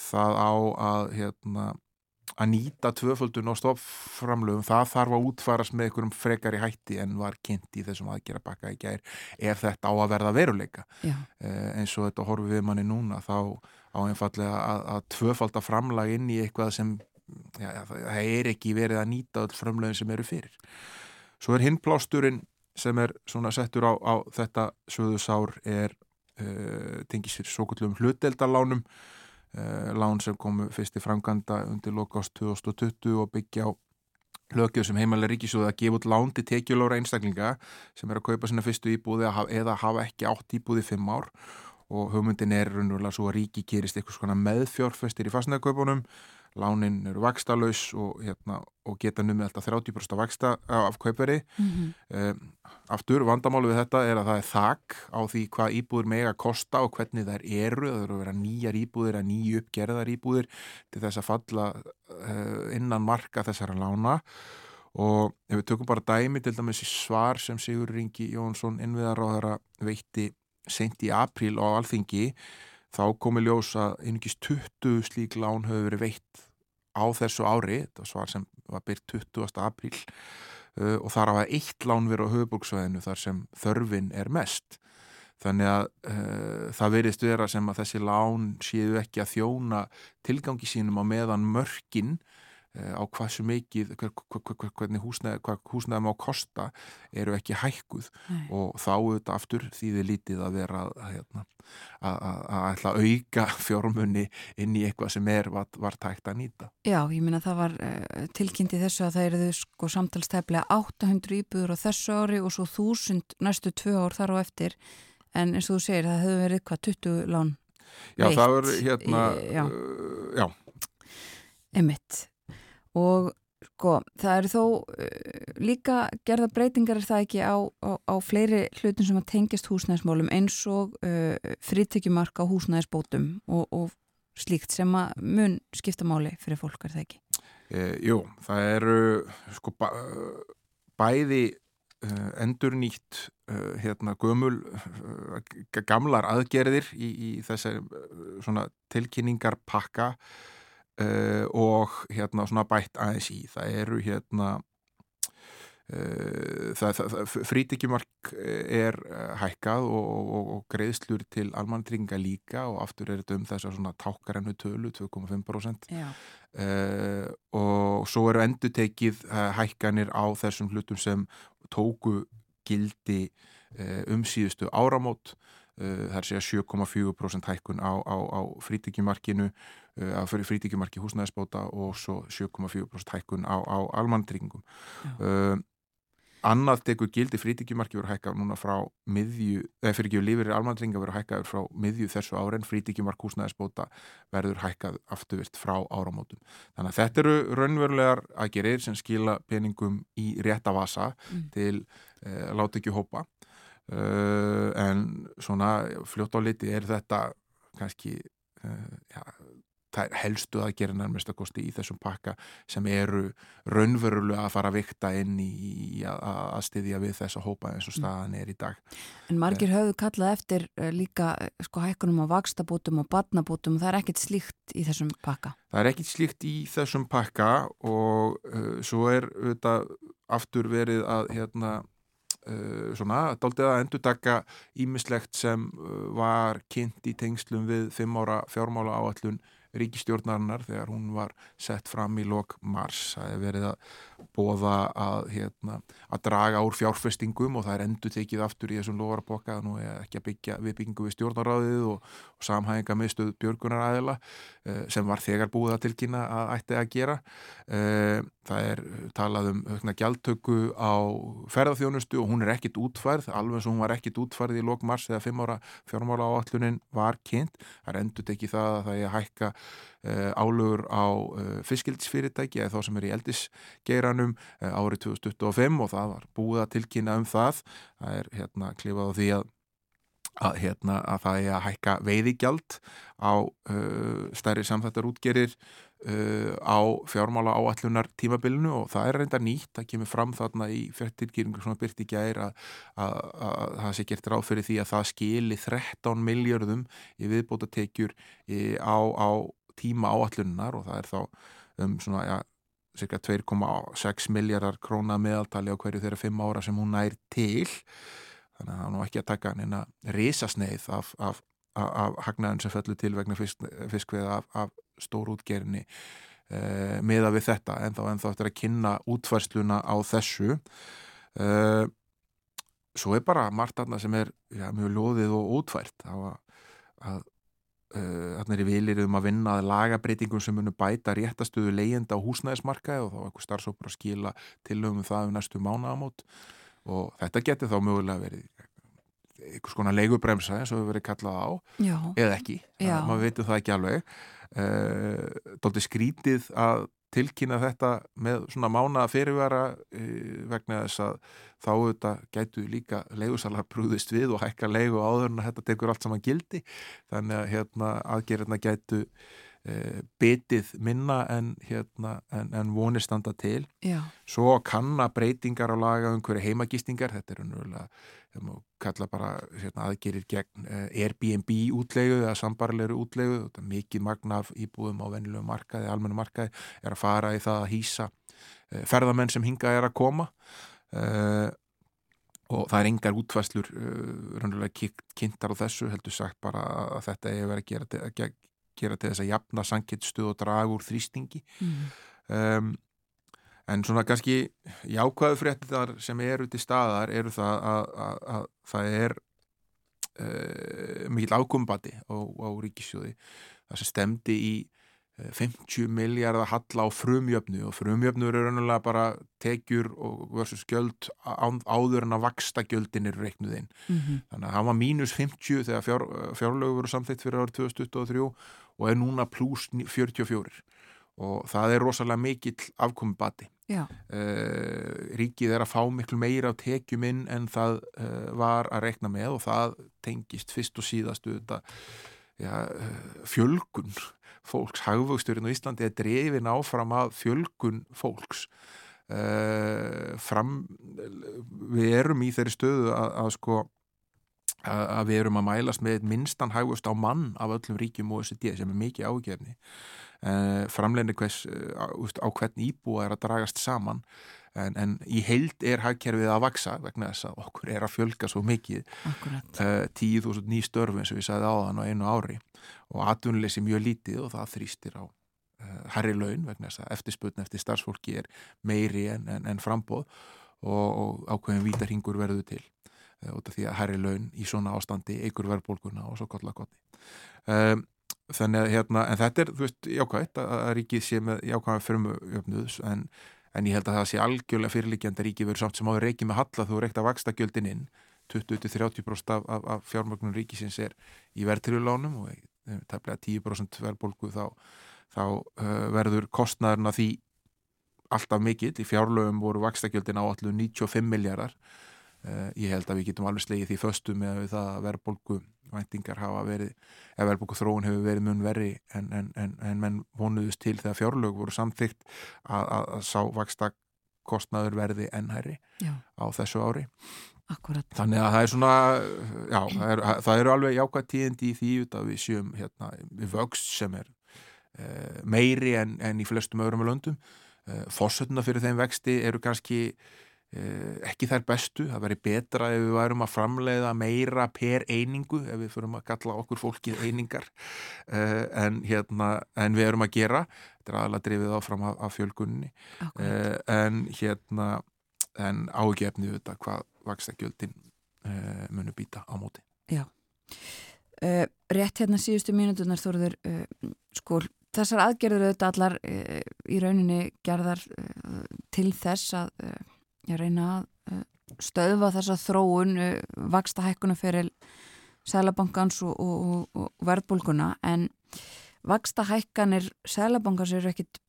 það á að, hérna, að nýta tvöföldun og stoppframlöfum það þarf að útfarast með einhverjum frekar í hætti en var kynnt í þessum aðgera bakka í gær er þetta á að verða veruleika. Eh, eins og þetta horfið við manni núna þá á einfallega að, að tvöfalda framlag inn í eitthvað sem já, það er ekki verið að nýta öll framlöfum sem eru fyrir. Svo er hinplásturinn sem er svona settur á, á þetta söðusár er uh, tengis fyrir svo kvöldum hluteldarlánum uh, lán sem komu fyrst í franganda undir lokast 2020 og byggja á lögjöf sem heimalega ríkisjóði að gefa út lán til tekjulóra einstaklinga sem er að kaupa sína fyrstu íbúði eða hafa ekki átt íbúði fimm ár. Og hugmyndin er raunverulega svo að ríki gerist eitthvað svona meðfjórfestir í fastnæðakaupunum lánin eru vakstalauðs og, hérna, og geta numið alltaf 30% vaksta af kaupveri mm -hmm. um, aftur vandamálu við þetta er að það er þakk á því hvað íbúður mega kosta og hvernig þær eru, það eru að vera nýjar íbúður eða nýju uppgerðar íbúður til þess að falla uh, innan marka þessara lána. Og ef við tökum bara dæmi til dæmis í svar sem Sigur Ringi Jónsson innviðaráðara veitti sent í apríl á alþingi þá komi ljós að einungis 20 slík lán höfðu verið veitt á þessu ári, þetta svar sem var byrt 20. apríl uh, og þar að eitt lán verið á höfuborgsvæðinu þar sem þörfin er mest þannig að uh, það verist vera sem að þessi lán séu ekki að þjóna tilgangi sínum á meðan mörkin Eh, á hvað sem mikið hvernig húsnæði, hvað húsnæði má kosta eru ekki hækkuð Nei. og þá auðvitað aftur því þið lítið að vera að, hérna, auka fjármunni inn í eitthvað sem er var, var tækt að nýta. Já, ég minna það var uh, tilkynnti þessu að það eru sko samtalstæflega 800 íbúður á þessu ári og svo 1000 næstu tvö ár þar á eftir en eins og þú segir það hefur verið hvað 20 lán Já, veitt. það er hérna, í, já. Uh, já. Emitt og sko það eru þó uh, líka gerða breytingar er það ekki á, á, á fleiri hlutum sem að tengjast húsnæðismálum eins og uh, frítekjumark á húsnæðisbótum og, og slíkt sem að mun skipta máli fyrir fólk er það ekki? Eh, jú, það eru sko bæ, bæði uh, endur nýtt hérna gömul gamlar aðgerðir í, í þessari svona tilkynningarpakka uh, og hérna svona bætt aðeins í. Það eru hérna uh, það, það, frítikjumark er uh, hækkað og, og, og greiðslur til almannringa líka og aftur er þetta um þess að svona tákarennu tölu 2,5% og svo eru endur tekið hækkanir á þessum hlutum sem tóku gildi um síðustu áramót. Það er segja 7,4% hækkun á, á, á frítikjumarkinu að fyrir frítíkjumarki húsnæðisbóta og svo 7,4% hækkun á, á almandringum uh, annað tekur gildi frítíkjumarki verið hækkað núna frá miðju, eða fyrir ekki lífeyrir almandringa verið hækkað frá miðju þessu áren frítíkjumark húsnæðisbóta verður hækkað afturvirt frá áramótum. Þannig að þetta eru raunverulegar aðgerir sem skila peningum í rétta vasa mm. til uh, láta ekki hópa. Uh, en svona fljótt á liti er þetta kannski uh, ja, helstu að gera nærmest að kosti í þessum pakka sem eru raunverulega að fara að vikta inn í að styðja við þessa hópa eins og mm. staðan er í dag. En margir höfðu kallað eftir eh, líka eh, sko hækkunum á vakstabútum og badnabútum og það er ekkit slíkt í þessum pakka? Það er ekkit slíkt í þessum pakka og uh, svo er auðvitað aftur verið að hérna Uh, svona, daldið að endur taka ímislegt sem uh, var kynnt í tengslum við fimm ára fjármála áallun ríkistjórnarinnar þegar hún var sett fram í lok mars. Það hefur verið að bóða að, hérna, að draga úr fjárfestingum og það er endur tekið aftur í þessum lovarboka nú er ekki að byggja við byggingu við stjórnaráðið og, og samhæfinga með stöð björgunaræðila eh, sem var þegar búið að tilkynna að ætti að gera. Eh, það er talað um höfna gjaldtöku á ferðarþjónustu og hún er ekkit útfærð, alveg sem hún var ekkit útfærð í lok mars eða fimm ára fjármála áallunin var kynnt. Það er endur tekið það að það er að hækka Eh, álögur á eh, fiskildisfyrirtæki eða þá sem er í eldisgeiranum eh, árið 2025 og það var búið að tilkynna um það. Það er hérna klifað á því að að, hérna, að það er að hækka veiðigjald á uh, stærri samþættar útgerir uh, á fjármála áallunar tímabilinu og það er reynda nýtt, það kemur fram þarna í fjartirkýringu svona byrti gæri að, að, að það sé gert ráð fyrir því að það skili 13 miljardum í viðbóta tekjur á, á tíma áallunar og það er þá um svona, já, cirka 2,6 miljardar króna meðaltali á hverju þeirra fimm ára sem hún nær til. Þannig að það er nú ekki að taka neina risasneið af, af, af, af hagnaðin sem fellur til vegna fisk, fiskveða af, af stórútgerinni eh, meða við þetta en þá, en þá eftir að kynna útfærsluna á þessu. Eh, svo er bara margt aðna sem er já, mjög lóðið og útfært. Að, að Eh, þarna er í vilir um að vinna að lagabreitingum sem munum bæta réttastöðu leyenda á húsnæðismarkaði og þá er eitthvað starfsópar að skila tilögum það um næstu mánagamót og þetta getur þá mögulega verið eitthvað skona leigubremsa eins og við verið kallað á Já. eða ekki, maður veitur það ekki alveg uh, dólti skrítið að tilkynna þetta með svona mána fyrirvara uh, vegna þess að þá auðvitað gætu líka leigusalar brúðist við og hækka leigu áður en að þetta tekur allt saman gildi. Þannig að hérna, aðgerðina gætu uh, betið minna en, hérna, en, en vonir standa til. Já. svo kanna breytingar á laga um hverju heimagistingar þetta er unnvölulega þegar maður kalla bara hérna, aðgerir gegn uh, Airbnb útlegu eða sambarlegur útlegu þetta er mikið magna af íbúðum á venilegu markaði, almennu markaði er að fara í það að hýsa uh, ferðamenn sem hinga er að koma uh, og það er engar útvæslur raunverulega kynntar á þessu heldur sagt bara að þetta er verið að gera til, að gera til þess að jafna sangittstuð og draga úr þrýstingi mm. um, En svona kannski jákvæðu fréttar sem eru til staðar eru það að, að, að það er uh, mikil ákombati á, á ríkisjóði. Það sem stemdi í uh, 50 miljardar halla á frumjöfnu og frumjöfnu eru raunulega bara tekjur versus gjöld áður en að vaksta gjöldin eru reiknuðinn. Mm -hmm. Þannig að það var mínus 50 þegar fjár, fjárlögur voru samþitt fyrir árið 2023 og er núna pluss 44 og það er rosalega mikill afkomibati. Uh, ríkið er að fá miklu meira á tekjum inn en það uh, var að rekna með og það tengist fyrst og síðast ja, uh, fjölgun fólks, hagvöxturinn á Íslandi er drefin áfram að fjölgun fólks. Fram við erum í þeirri stöðu að, að sko að við erum að mælast með minnstan hagvöxt á mann af öllum ríkjum og OECD sem er mikið ágefni uh, framleginni hvers uh, á hvern íbúa er að dragast saman. En, en í heild er hagkerfið að vaksa vegna þess að okkur er að fjölga svo mikið. Uh, 10.000 ný störfi eins og við sagði á þann á einu ári. Og atvinnuleysi mjög lítið og það þrýstir á herri laun vegna þess að eftirsputn eftir starfsfólki er meiri en, en, en frambóð og, og ákveðin vítarhingur verður til út af því að herri laun í svona ástandi eigur verðbólguna og svo kolla kotti um, þannig að hérna, en þetta er, þú veist, jákvæmt að, ríkið sé með jákvæmt firmujöfnuðs en, en ég held að það sé algjörlega fyrirlikjandi að ríkið verður samt sem áður reikið með halla þú reikta vaksta gjöldin inn. 20-30% af, af, af fjármögnum ríkisins er í verðtryjulánum og tæmlega 10% verðbólgu þá, þá uh, verður kostnæðurna því alltaf mikill, í fjárlögum voru vaksta gjöldin á allu 95 miljardar uh, ég held að við getum alveg slegið því föstu með að verðbólgu væntingar hafa verið, ef verðbúku þróun hefur verið mun verri en, en, en, en menn vonuðust til þegar fjárlög voru samþygt að, að, að sá vaksta kostnaður verði ennhæri já. á þessu ári Akkurat. þannig að það er svona já, það eru er alveg jákvæð tíðindi í því að við sjöum hérna, við vöxt sem er uh, meiri en í flestum öðrum löndum uh, fórsötuna fyrir þeim vexti eru kannski ekki þær bestu, það væri betra ef við værum að framleiða meira per einingu, ef við fyrum að kalla okkur fólkið einingar uh, en, hérna, en við erum að gera. Þetta er aðalega drifið áfram af, af fjölgunni uh, en hérna en ágefni þetta hvað vakstakjöldin uh, munu býta á móti. Já. Rétt hérna síðustu mínutunar þóruður sko þessar aðgerður auðvitað allar í rauninni gerðar til þess að ég reyna að uh, stöðva þessa þróun uh, vaksta hækkunum fyrir Sælabankans og, og, og verðbólguna en vaksta hækkanir Sælabankans eru ekkit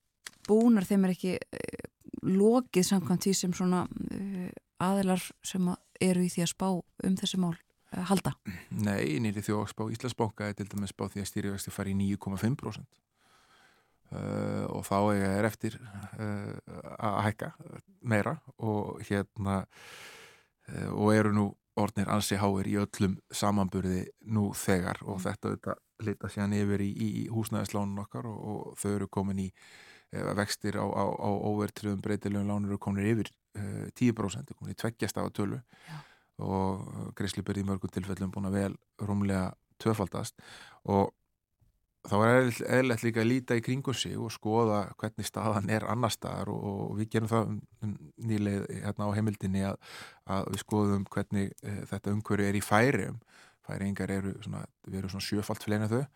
búnar, þeim er ekki uh, lokið samkvæmt því sem svona aðilar sem eru í því að spá um þessi mál halda. Nei, nýri þjóðspá Íslandsbóka er til dæmis spá því að stýrivexti fari í 9,5% Uh, og þá er eftir uh, að hækka meira og hérna uh, og eru nú orðnir ansi háir í öllum samanburði nú þegar og mm. þetta auðvitað lita sér nefnir í, í húsnæðislánun okkar og, og þau eru komin í vextir á, á, á óvertriðum breytilegum lánur eru komin yfir 10% komin í tveggjast af að tölu Já. og greiðslipur í mörgum tilfellum búin að vel rúmlega tvöfaldast og þá er eðlert líka að líta í kringum sig og skoða hvernig staðan er annar staðar og, og við gerum það um, um nýleið hérna á heimildinni að, að við skoðum hvernig e, þetta umhverju er í færium færingar eru svona, við erum svona sjöfalt fleina þau e,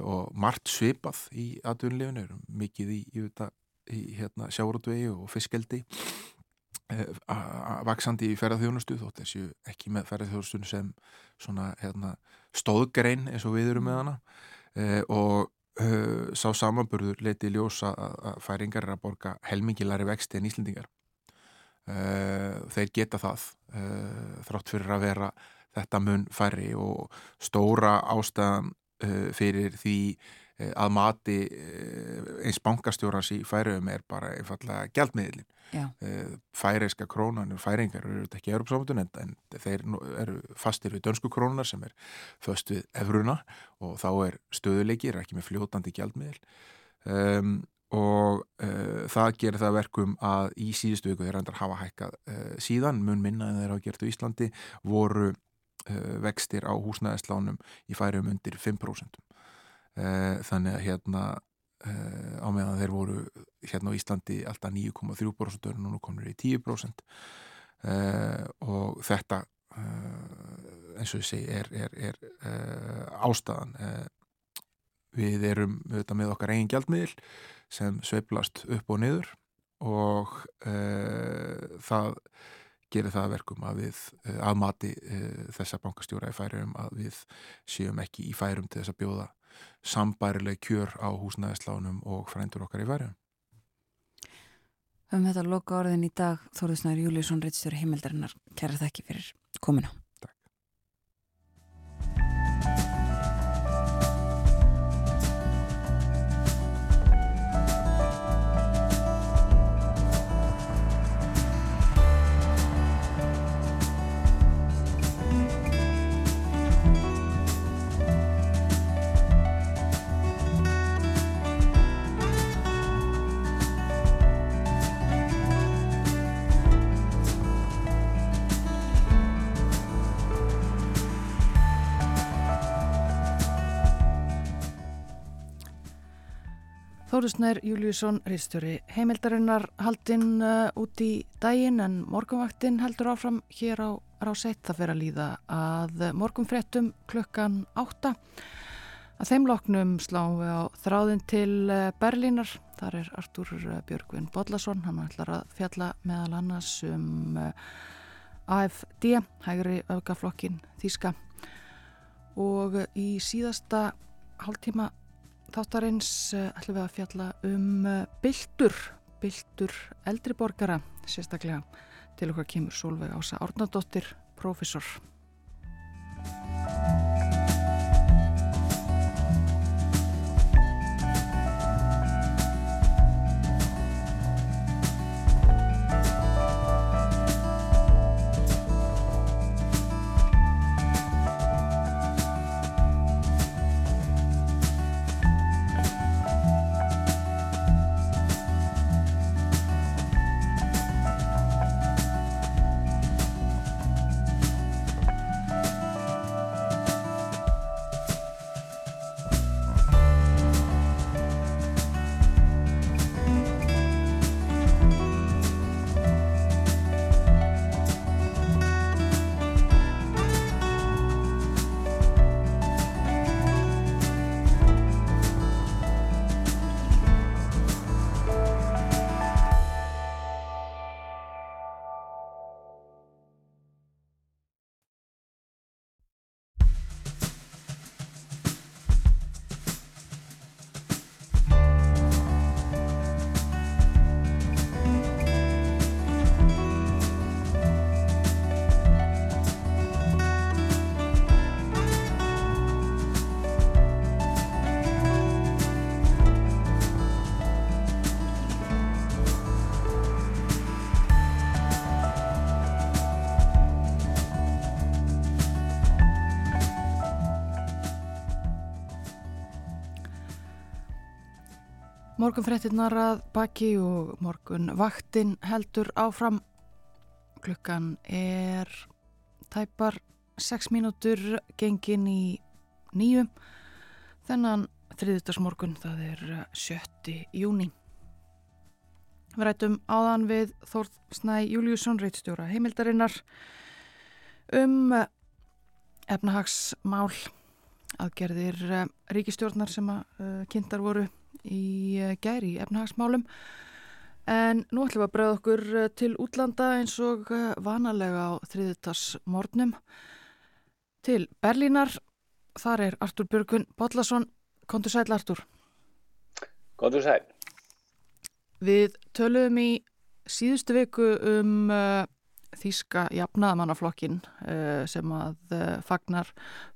og margt svipað í aðunlefinu, mikið í, í, í hérna, sjárótvegi og fiskeldi e, vaksandi í ferðarþjónustu þótt þessu ekki með ferðarþjónustu sem svona hérna, stóðgrein eins og við erum með hana og uh, sá samanburður leiti ljósa að, færingar er að borga helmingilari vexti en Íslendingar. Uh, þeir geta það þrátt fyrir að vera þetta mun færri og stóra ástæðan fyrir því að mati eins bankastjórans í færiðum er bara einfallega gældmiðlin Eh, færeiska krónan færingar eru ekki Europsamöndun en, en þeir eru fastir við dönsku krónar sem er föst við efruna og þá er stöðuleikir ekki með fljótandi gjaldmiðl um, og uh, það gerir það verkum að í síðustu viku þeir reyndar hafa hækkað uh, síðan mun minna en þeir hafa gert á Íslandi voru uh, vextir á húsnæðislánum í færiðum undir 5% þannig að hérna Uh, á meðan þeir voru hérna á Íslandi alltaf 9,3% og nú komur þeir í 10% uh, og þetta uh, eins og ég segi er, er, er ástæðan. Við erum auðvitað með okkar eigin gjaldmiðil sem sveiplast upp og niður og það gerir það verkum að við aðmati þessa bankastjóra í færum að við séum ekki í færum til þess að bjóða sambærileg kjör á húsnæðislánum og frændur okkar í verðum. Um þetta loka orðin í dag Þóruðsnæður Júliusson Ritstjóri Himmeldarinnar kæra þakki fyrir komina. Þórusnær Júliusson, reistjóri heimildarinnar haldinn uh, út í daginn en morgunvaktinn heldur áfram hér á fer að líða að morgunfréttum klukkan átta. Að þeim loknum sláum við á þráðin til uh, Berlínar. Þar er Artúr uh, Björgvin Bodlason. Hann ætlar að fjalla meðal annars um uh, AFD, hægri öfgaflokkin Þíska. Og í síðasta hálftíma þáttarins eh, ætlum við að fjalla um eh, byltur, byltur eldriborgara sérstaklega til okkar kemur Solveig Ása Árnardóttir, profesor. Morgun frettinnar að baki og morgun vaktin heldur áfram. Klukkan er tæpar 6 mínútur gengin í nýju. Þennan þriðutasmorgun það er 7. júni. Við rætum áðan við Þórð Snæ Júliusson, reitstjóra heimildarinnar um efnahagsmál aðgerðir ríkistjórnar sem að kynntar voru í eh, gæri efnahagsmálum. En nú ætlum við að bregða okkur eh, til útlanda eins og eh, vanalega á þriðutarsmórnum til Berlínar þar er Artur Björgun Bodlason kontur sæl Artur. Góður sæl. Við töluðum í síðustu viku um uh, Þíska jafnaðamannaflokkin uh, sem að uh, fagnar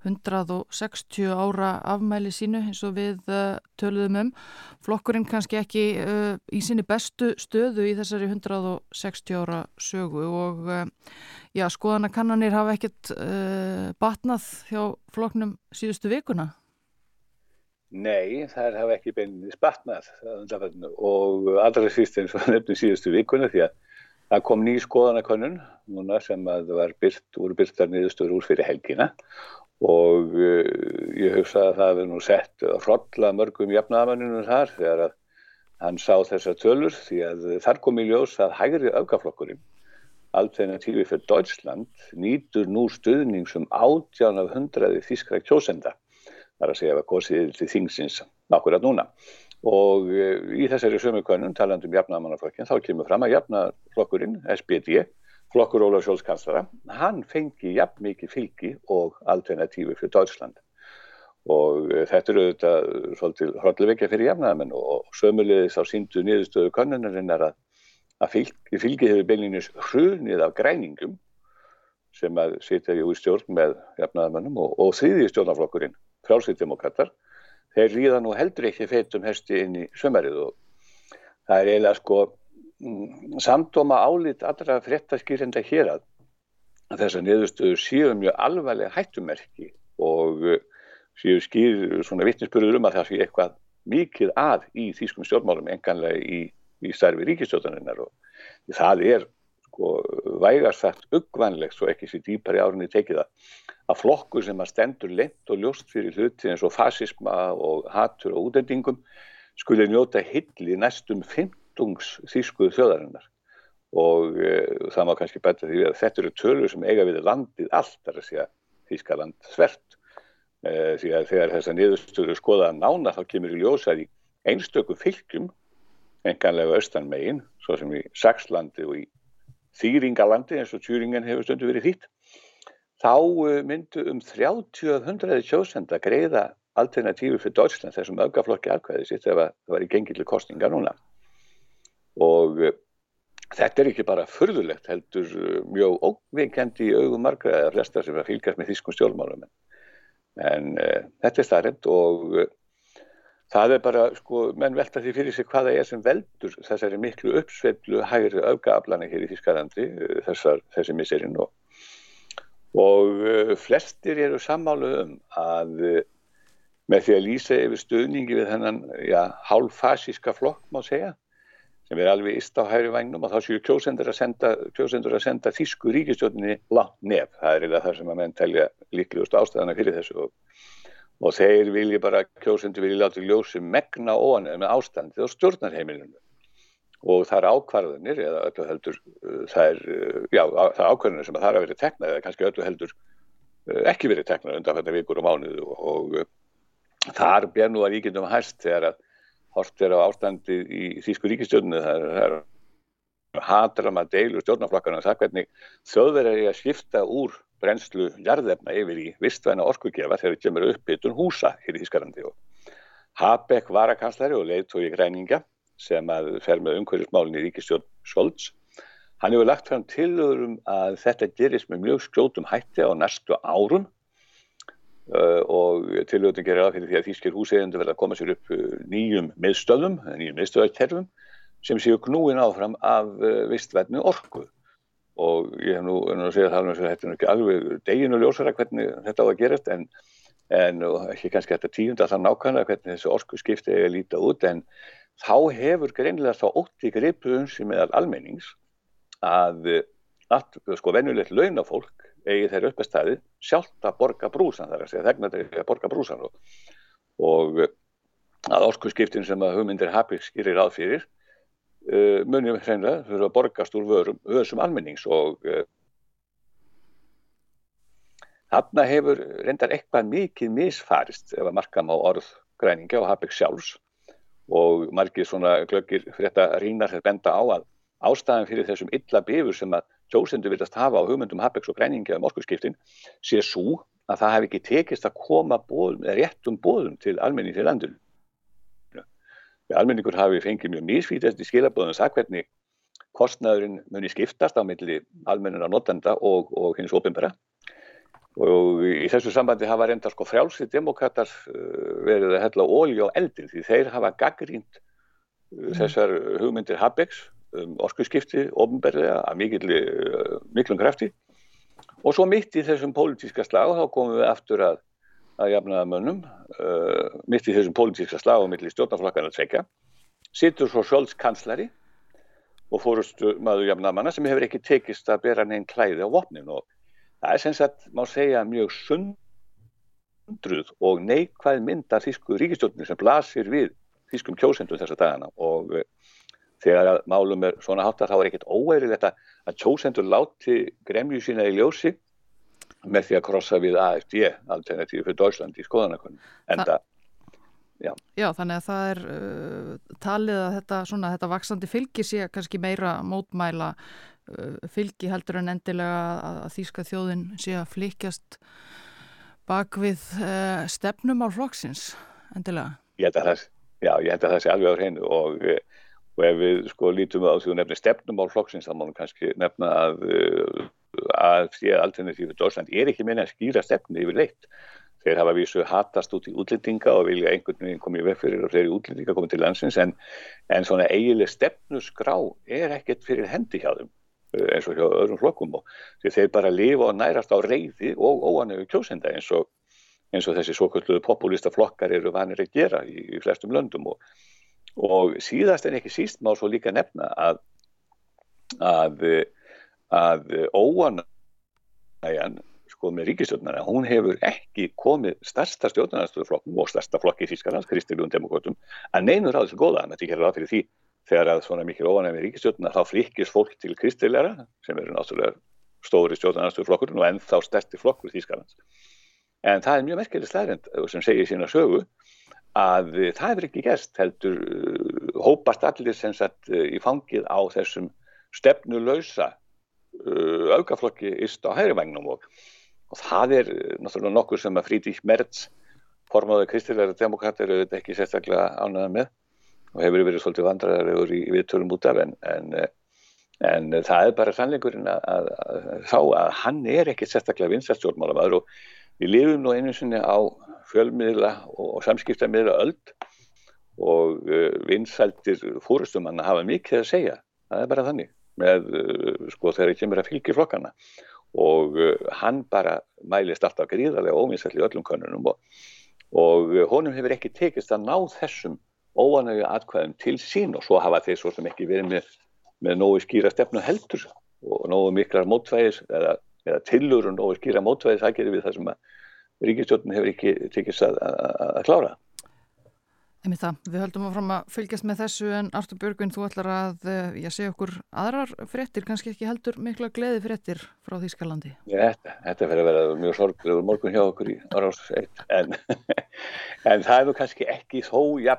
160 ára afmæli sínu eins og við uh, töluðum um. Flokkurinn kannski ekki í sinni bestu stöðu í þessari 160 ára sögu og já, skoðanakannanir hafa ekkert batnað hjá flokknum síðustu vikuna. Nei, það hafa ekki beinni spatnað og allra síst eins og nefnum síðustu vikuna því að það kom ný skoðanakönnun núna sem að var byrt, voru byrtar niðurstöður úr fyrir helgina og uh, ég hugsa að það hefur nú sett hrodla mörgum jafnaðamanninu þar þegar að hann sá þessar tölur því að þar kom í ljós að hægri aukaflokkurinn Alternatífi fyrir Deutschland nýtur nú stuðningsum átján af hundraði þískra kjósenda þar að segja að kosið til þingsins akkurat núna og eh, í þessari sömu konun talandum jafnamannaflokkin þá kemur fram að jafnaflokkurinn SPD, flokkur Óla Sjólfskanslara hann fengi jafn mikið fylgi og alternatífi fyrir Deutschland. Og eh, þetta eru auðvitað svolítið hrodlevikja fyrir jafnamenn og sömulegis á síndu niðurstöðu konunarinn er að, að fylgi, fylgi hefur beilinus hrunið af græningum sem að sitja í stjórn með jafnamennum og, og þriði stjórnaflokkurinn frálsýttdemokrater, þeir ríða nú heldur ekki feitum hesti inn í sömarið og það er eiginlega sko mm, samdóma álít allra fréttaskýrenda hér að þess að niðurstöðu séu mjög alvarlega hættumerki og uh, séu skýr svona vittnesbyrður um að það sé eitthvað mikið að í þýskum stjórnmálum enganlega í, í starfi ríkistjórnarinnar og það er sko vægast sagt uggvanlegt svo ekki sér dýpar í árunni tekið það að flokkur sem að stendur lent og ljóst fyrir hluti eins og fasisma og hatur og útendingum skulle njóta hilli næstum 15 þýskuðu þjóðarinnar. Og e, það má kannski bæta því að þetta eru tölur sem eiga við landið allt þar að segja Þýskaland svert e, því að þegar þessa niðurstöru skoða nána þá kemur í ljósað í einstöku fylgjum enganlega austan megin svo sem í Saxlandi og í Þýringalandi eins og Tjúringen hefur stundu verið þýtt þá uh, myndu um 30-100 kjósenda greiða alternatífi fyrir Deutschland þessum öfgaflokki aðkvæði sitt ef það var í gengilu kostninga núna. Og uh, þetta er ekki bara förðulegt heldur uh, mjög óvinkendi í augum margra eða flesta sem er fylgjast með þýskum stjórnmálum. En uh, þetta er starrend og það er bara sko menn velta því fyrir sig hvaða er sem veldur þessari miklu uppsveiflu hægri öfgaaflana hér í Þýskalandi þessar, þessi miserinn og og uh, flestir eru sammálu um að uh, með því að lýsa yfir stuðningi við hennan ja, hálffasíska flokk má segja sem er alveg íst á hægri vagnum og þá séu kjósendur að senda, kjósendur að senda þísku ríkistjórnini langt nef. Það er það sem að menn telja líklegust ástæðana fyrir þessu og, og þeir vilja bara, kjósendur vilja láta ljósi megna óanöðu með ástandið og stjórnarheimilinu og það er ákvarðanir eða öllu heldur uh, það er, uh, já, það er ákvarðanir sem að það er að verið teknað eða kannski öllu heldur uh, ekki verið teknað undan þetta vikur og mánuðu og, og þar ber nú að ríkindum hæst þegar að hort er á ástandi í Þýsku ríkistjórnunu það er, er hatrama deilur stjórnaflokkarna um það hvernig þjóðverðar er að skipta úr brennslu jarðefna yfir í vistvæna orkugefa þegar það kemur upp ytun húsa hér í Þýskarandi og Habeck var að kanslari og leiðtói græninga sem að fer með umhverjusmálinn í Ríkistjórn Scholz. Hann hefur lagt fram tilöðurum að þetta gerist með mjög skjótum hætti á næstu árum uh, og tilöðun gerir af því að þýskir húsegjendur verða að koma sér upp uh, nýjum miðstöðum, nýjum miðstöðarterfum sem séu knúin áfram af uh, vistvætni orku og ég hef nú, nú segjað það að þetta er ekki alveg deginu ljósara hvernig þetta á að gerast en, en ekki kannski þetta tíund að það nákvæmlega hvernig þessu orku skipti eða líta út en þá hefur greinlega þá ótti gripu um sig meðal almennings að allt, sko, venjulegt launafólk eigi þeirra uppestæði sjálft að borga brúsan þar að segja, þegna þeirra að borga brúsan og, og að orkuskiptin sem að hugmyndir hafi skýrir að fyrir uh, munum hreinlega fyrir að borgast úr vörum, vörsum almennings og uh, þarna hefur reyndar eitthvað mikið misfarist ef að marka má orð græninga og Habeck sjálfs og margir svona glöggir frétta rínar þeir benda á að ástæðan fyrir þessum illa bifur sem að tjósendur vilast hafa á hugmyndum Habex og græningi af morgunskiptin sé svo að það hef ekki tekist að koma bóðum, réttum bóðum til almenning til landinu. Almenningur hafi fengið mjög mísvítast í skilabóðum það hvernig kostnæðurinn muni skiptast á milli almennina notenda og, og hins ofinbæra og í þessu sambandi hafa reynda sko frjálsið demokrater uh, verið að hella ólí á eldin því þeir hafa gaggrínt uh, þessar hugmyndir Habex um orkuskipti ofinbærlega að mikil, uh, miklum krafti. Og svo mitt í þessum pólitíska slag þá komum við aftur að að jafnaða mönnum uh, mitt í þessum pólitíska slag og mitt í stjórnaflokkan að tvekja sittur svo Scholz kanslari og fórustu maður jafnaða manna sem hefur ekki tekist að bera neinn klæði á vopnin. Og það er sem sagt, má segja, mjög sundruð og neikvæð mynda þísku ríkistjórnir sem blasir við þískum kjósendur þessa dagana. Og uh, þegar málum er svona háttar þá er ekkert óeirið þetta að kjósendur láti gremju sína í ljósi með því að krossa við AFD alternatífi fyrir Deutschland í skoðanakonum en það Já. Já, þannig að það er uh, talið að þetta, svona, þetta vaksandi fylgi sé kannski meira mótmæla uh, fylgi heldur en endilega að, að þýska þjóðin sé að flikjast bak við uh, stefnum á flokksins endilega. Ég held að það, já, ég held að það sé alveg á hreinu og, og ef við sko lítum á því að nefna stefnum á flokksins þá má við kannski nefna að uh, að því að alternatífið Dórsland er ekki meina að skýra stefni yfir leitt. Þeir hafa vísu hatast út í útlendinga og vilja einhvern veginn komið vekk fyrir að fleiri útlendinga komið til landsins en, en svona eigileg stefnusgrá er ekkert fyrir hendi hjá þeim eh, eins og hjá öðrum flokkum og þeir bara lifa og nærast á reyði og óanögu kjósenda eins og, eins og þessi svo kvölduðu populista flokkar eru vanir að gera í, í flestum löndum og, og síðast en ekki síst má svo líka nefna að að að óanægjan sko með ríkistjórnarna, hún hefur ekki komið starsta stjórnarnastöðuflokkum og starsta flokki í Þýskarlands, Kristiljóðum demokratum að neynur á þessu góða, en þetta gerir ráð fyrir því þegar að svona mikil óanæg með ríkistjórnarna þá flikist fólk til kristiljara sem eru náttúrulega stóri stjórnarnastöðuflokkur og ennþá sterti flokkur í Þýskarlands en það er mjög merkeli slærind sem segir sína sögu að það hefur ekki gerst heldur hópast allir sem sagt í fangið á þessum stefnulausa Uh, aukaflokki ist á hægri vagnum og, og það er uh, náttúrulega nokkur sem að Frídík Mertz formáðu kristilega demokrater auðvitað ekki sérstaklega ánæða með og hefur verið svolítið vandræðar í viðtölum út af en, en, en það er bara sannleikurinn að, að, að sá að hann er ekki sérstaklega vinsastjórnmálamæður og við lifum nú einu sinni á fjölmiðla og samskiptamiðla öll og uh, vinsæltir fórustum hann hafa mikið að segja. Það er bara þannig með uh, sko þegar það kemur að fylgja flokkana og uh, hann bara mælist alltaf gríðarlega óvinsall í öllum konunum og, og uh, honum hefur ekki tekist að ná þessum óanægu atkvæðum til sín og svo hafa þeir svo sem ekki verið með, með nógu skýra stefnu heldur og nógu miklar mótvæðis eða, eða tilur og nógu skýra mótvæðis það gerir við það sem að ríkistjórnum hefur ekki tekist að, að, að klára. Við höldum áfram að fylgjast með þessu en Artur Björgvin, þú ætlar að eh, ég segja okkur aðrar frettir, kannski ekki heldur mikla gleði frettir frá Þýskalandi. Þetta, þetta fyrir að vera mjög sorglegur morgun hjá okkur í 1 en, en það er nú kannski ekki þó ja,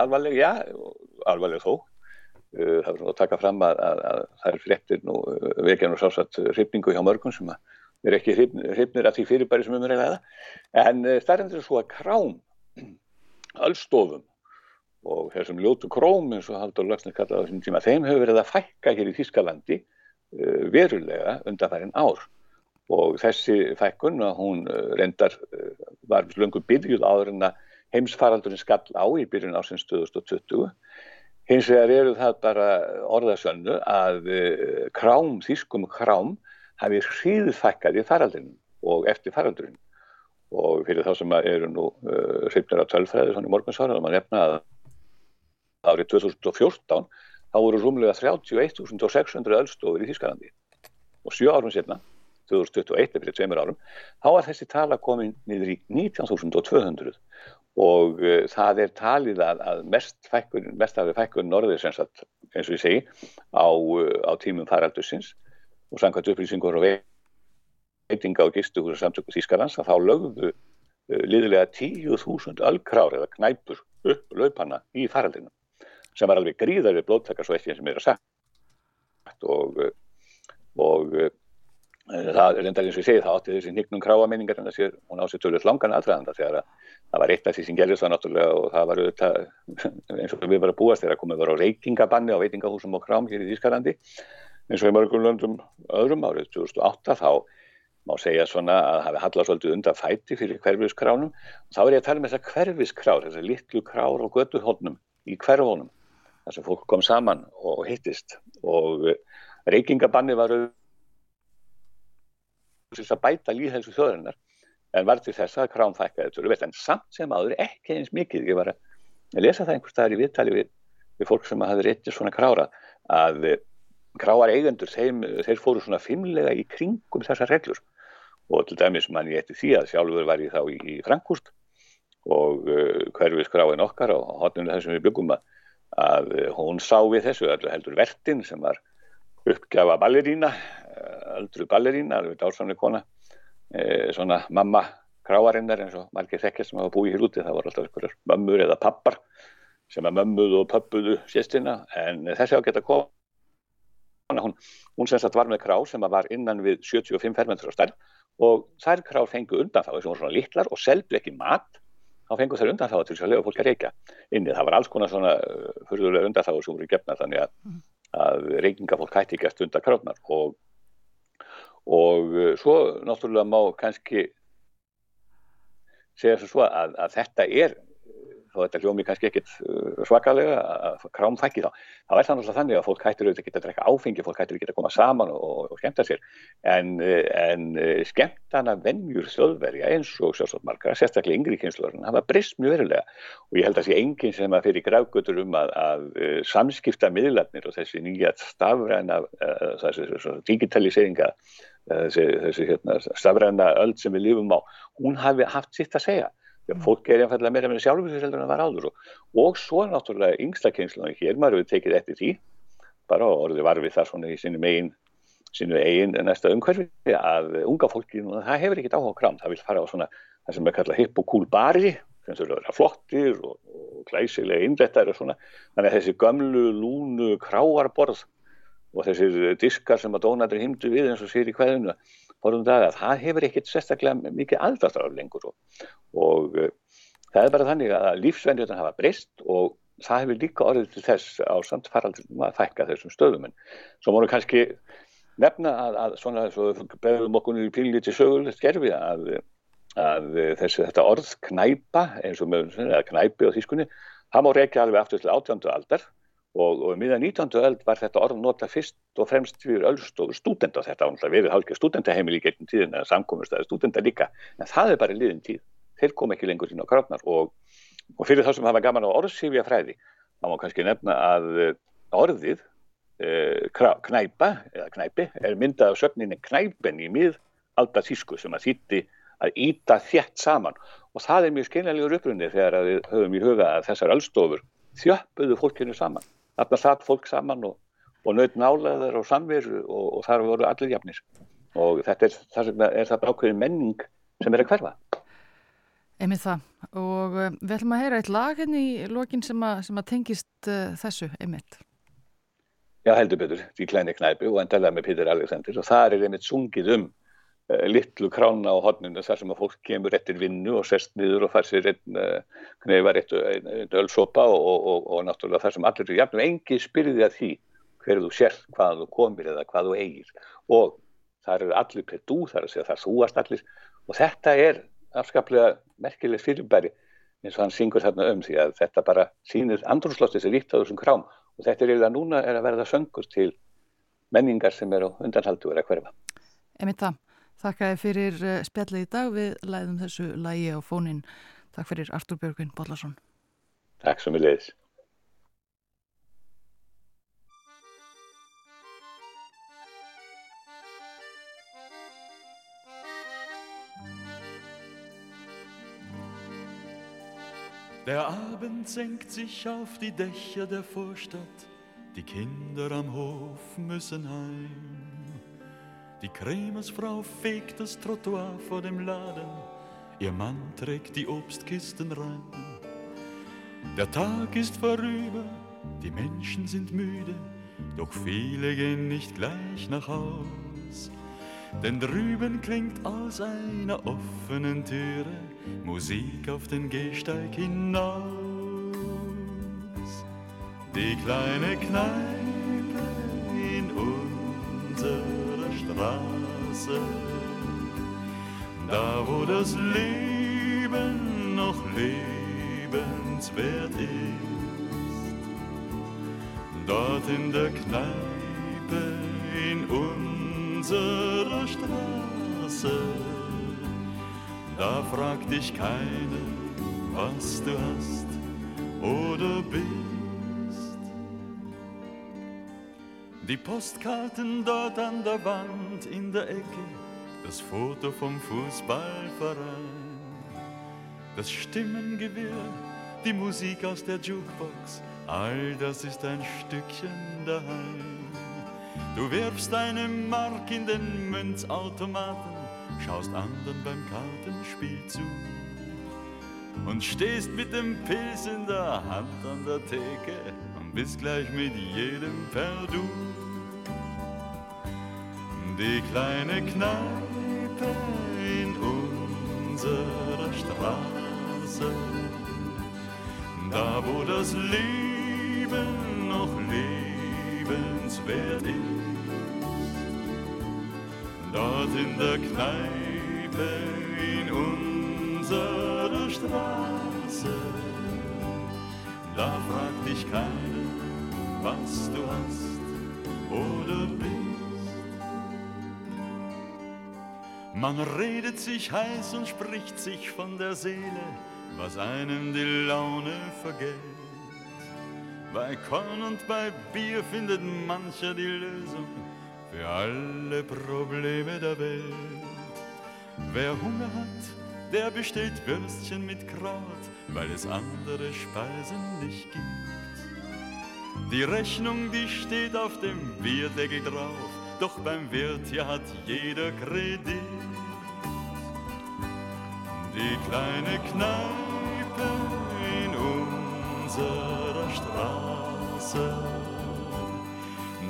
alvarleg, já, alvarleg þó. Uh, það er svona að taka fram að, að, að það er frettir nú vekjan og sásat hrifningu hjá mörgum sem er ekki hrifnir af því fyrirbæri sem um er að en uh, það er endur svo að krám allstofum og þessum ljótu króm eins og Haldur Lagsnes kallaði á þessum tíma, þeim hefur verið að fækka hér í Þískalandi uh, verulega undanfærin ár. Og þessi fækkun hún uh, reyndar uh, var löngu byrjuð áður en að heimsfaraldurinn skall á í byrjun ásins 2020 hins vegar eru það bara orðasönnu að uh, krám, þýskum krám hafi hríðfækkað í faraldurinn og eftir faraldurinn og fyrir þá sem eru nú uh, hreifnir af tölfræði svona í morgunsára þá maður nefna að árið 2014 þá voru rúmlega 31.600 öllstofur í Þískalandi og sjö árum setna 2021 fyrir tveimur árum þá var þessi tala komin niður í 19.200 og uh, það er talið að, að mest fækkun, mest af fækkun norðir sem sagt eins og ég segi á, uh, á tímum faraldusins og samkvæmt upplýsingur og veitinga og gistuhúsa samtöku Þískarlands að þá lögðu uh, liðilega 10.000 öllkrár eða knæpur upp laupanna í faraldinu sem var alveg gríðar við eins sem er að sagt. Og, uh, og uh, það er enda eins og ég segi það átti þessi hnignum kráamenningar en þessi hún á sér tölvöld langan aðræðanda þegar að það var eitt af því sem gerðist það náttúrulega og það var auðvitað eins og við varum að búast þegar komið var á reykingabanni á veitingahúsum og krám hér í Þískalandi eins og í mörgum löndum öðrum árið 2008 þá má segja svona að hafi hallað svolítið undan fæti fyrir hverfiskránum. Og þá er ég að tala um þessar hverfiskrár, þessar litlu krár og götuhónum í hverfónum þar sem fólk kom saman og hittist. Og reykingabanni var að bæta líðhelsu þjóðarinnar en var til þess að krám fækkaði töluvert. En samt sem aður ekki eins mikið. Ég var að lesa það einhvers staðar í viðtali við, við fólk sem hafði reytið svona krára að eh, kráar eigendur þeir fóru svona fimmlega í kringum þessar reglur og til dæmis mann ég eftir því að sjálfur var ég þá í, í Frankúst og uh, hverfið skráin okkar á hotninu þessum við byggum að, að hún sá við þessu heldur vertin sem var uppgjafa ballerína öldru ballerína, alveg dálsamlega kona e, svona mamma kráarinnar eins og margir þekkir sem hafa búið hér úti, það voru alltaf einhverjar mömmur eða pappar sem að mömmuðu og pöppuðu séstina en þessi á geta koma hún, hún sem sagt var með krá sem var innan við 75 fermentur á stærn og þær krá fengu undan þá þessum voru svona litlar og seldu ekki mat. Þá fengu þær undan þá til þess að lega fólk að reyka inni, það var alls konar svona uh, fyrðulega undan þá sem voru gefna þannig að, að reykingafólk hætti ekki að stunda kráfnar og og eh, svo náttúrulega má kannski segja svo að, að þetta er þó þetta hljómi kannski ekkit uh, svakalega að krámfækki þá. Þá er það náttúrulega þannig að fólk hættir auðvitað ekki að drekka áfengi fólk hættir ekki að koma saman og, og skemta sér. En, uh, en uh, skemtana vennjur þjóðverja eins og sjálfsagt margra, sérstaklega yngri kynnslóðurinn hafa brist mjög verulega. Og ég held að sé enginn sem að fyrir gráðgötur um að, að samskipta miðlarnir og þessi nýja stafræna þessi digitaliseringa þessi, þessi hérna, stafræna öll sem við lífum á, hún hafi haft sitt að segja Já, fólk er einfallega meira með sjálfsvíseldur en það var áður og, og svo náttúrulega yngsta kynslunar hér, maður hefur tekið eftir því bara orðið var við það svona í sinu megin, sinu eigin næsta umhverfi að unga fólki, það hefur ekkit áhuga krám, það vil fara á svona það sem er kallað hipp og cool bari sem þurfa að vera flottir og, og glæsilega innrættar og svona, þannig að þessi gamlu lúnu kráarborð og þessir diskar sem að dónaður himdu við eins og sér í hverðinu horfum það að það hefur ekkert sérstaklega mikið aðdastar lengur og, og uh, það er bara þannig að lífsvenjurinn hafa breyst og það hefur líka orðið til þess á samt faraldum að fækka þessum stöðum. En svo mónu kannski nefna að, að svona svo beðum okkur í pílíti sögulegt gerfi að, að þessi þetta orð knæpa eins og með knæpi á þýskunni það má reykja alveg aftur til átjöndu aldar og, og miðan 19. öld var þetta orð nota fyrst og fremst fyrir öllstofu stúdenda þetta var náttúrulega verið hálfgeir stúdendaheimil í gegnum tíðin eða samkomustæði stúdenda líka. En það er bara liðin tíð, þeir kom ekki lengur inn á krafnar og, og fyrir þá sem hafa gaman á orðsifja fræði þá má kannski nefna að eh, orðið eh, knæpa eða knæpi er myndað af sögninni knæpen í mið alltaf þýsku sem að þýtti að íta þjætt saman. Og það er mjög skiljanlegur upprunni þegar við höfum í huga að þessar öllstofur þjöppuðu fólkinu saman þarna satt fólk saman og, og naut nálaður og samveru og, og þar voru allir jafnir. Og þetta er, er það ákveðin menning sem er að hverfa. Emið það. Og uh, við ætlum að heyra eitt lag henni hérna í lokin sem að, sem að tengist uh, þessu, Emið Já, heldur betur, því klæni knæpi og endalega með Pítur Alexander. Og það er einmitt sungið um litlu krána á hodninu þar sem að fólk kemur eftir vinnu og sest niður og fær sér einn knævar eitt ölsopa og, og, og, og náttúrulega þar sem allir eru jafnum engi spyrði að því hverju þú sér, hvað þú komir eða hvað þú eigir. Og það eru allir per dú þar að segja það súast allir. Og þetta er afskaplega merkilegt fyrirbæri eins og hann syngur þarna um því að þetta bara sínir andrúrslóttis er ríkt á þessum krám. Og þetta er eiginlega núna er að verða söngur til menningar sem er á undanhaldu er að hverfa. Emið það, þakka þið fyrir eh, spjallið í dag við læðum þessu lægi á fónin Takk fyrir Artur Björgvin Bollarsson. Takk sem við leiðis. Der Abend senkt sich auf die Dächer der Vorstadt, die Kinder am Hof müssen heim. Die Krämersfrau fegt das Trottoir vor dem Laden, Ihr Mann trägt die Obstkisten rein. Der Tag ist vorüber, die Menschen sind müde, doch viele gehen nicht gleich nach Haus. denn drüben klingt aus einer offenen Türe Musik auf den Gehsteig hinaus. Die kleine Kneipe Straße, da wo das Leben noch lebenswert ist, dort in der Kneipe in unserer Straße, da fragt dich keiner, was du hast oder bist. Die Postkarten dort an der Wand in der Ecke, das Foto vom Fußballverein, das Stimmengewirr, die Musik aus der Jukebox, all das ist ein Stückchen daheim. Du wirfst eine Mark in den Münzautomaten, schaust anderen beim Kartenspiel zu und stehst mit dem Pilz in der Hand an der Theke und bist gleich mit jedem per Du. Die kleine Kneipe in unserer Straße, da wo das Leben noch lebenswert ist, dort in der Kneipe in unserer Straße, da fragt dich keiner, was du hast oder bist. Man redet sich heiß und spricht sich von der Seele, was einem die Laune vergeht. Bei Korn und bei Bier findet mancher die Lösung für alle Probleme der Welt. Wer Hunger hat, der bestellt Würstchen mit Kraut, weil es andere Speisen nicht gibt. Die Rechnung, die steht auf dem Bierdeckel drauf, doch beim Wirt hier hat jeder Kredit. Die kleine Kneipe in unserer Straße,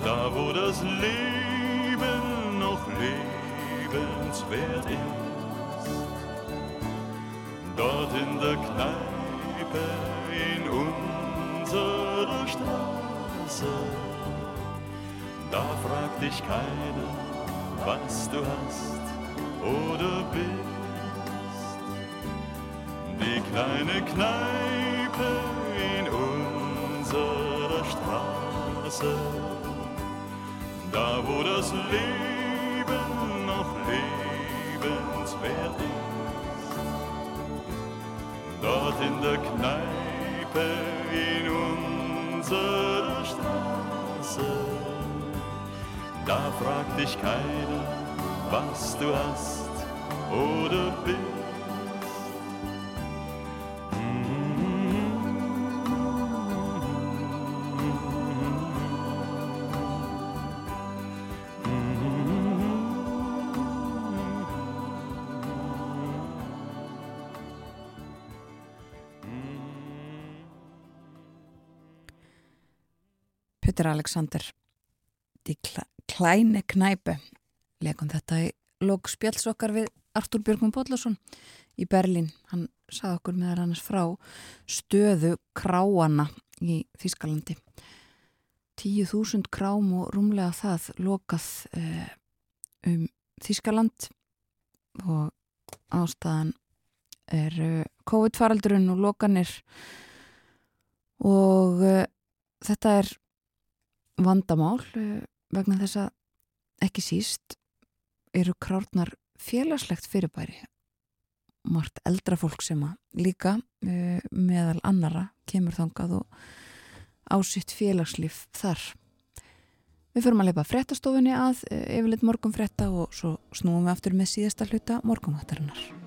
da wo das Leben noch lebenswert ist. Dort in der Kneipe in unserer Straße, da fragt dich keiner, was du hast oder bist. Die kleine Kneipe in unserer Straße, da wo das Leben noch lebenswert ist. Dort in der Kneipe in unserer Straße, da fragt dich keiner, was du hast oder bist. Petur Alexander Die klæni knæpe leikum þetta í lók spjálsokkar við Artur Björgum Bóllarsson í Berlín. Hann sað okkur með hann frá stöðu kráana í Þískalandi. 10.000 krám og rúmlega það lokað eh, um Þískaland og ástæðan er eh, COVID-faraldurinn og lokanir og eh, þetta er vandamál eh, vegna þess að ekki síst eru krárnar félagslegt fyrirbæri. Margt eldra fólk sem að líka uh, meðal annara kemur þangað og ásitt félagslíf þar. Við förum að leipa frettastofunni að uh, yfirleitt morgun fretta og svo snúum við aftur með síðasta hluta morgunvattarinnar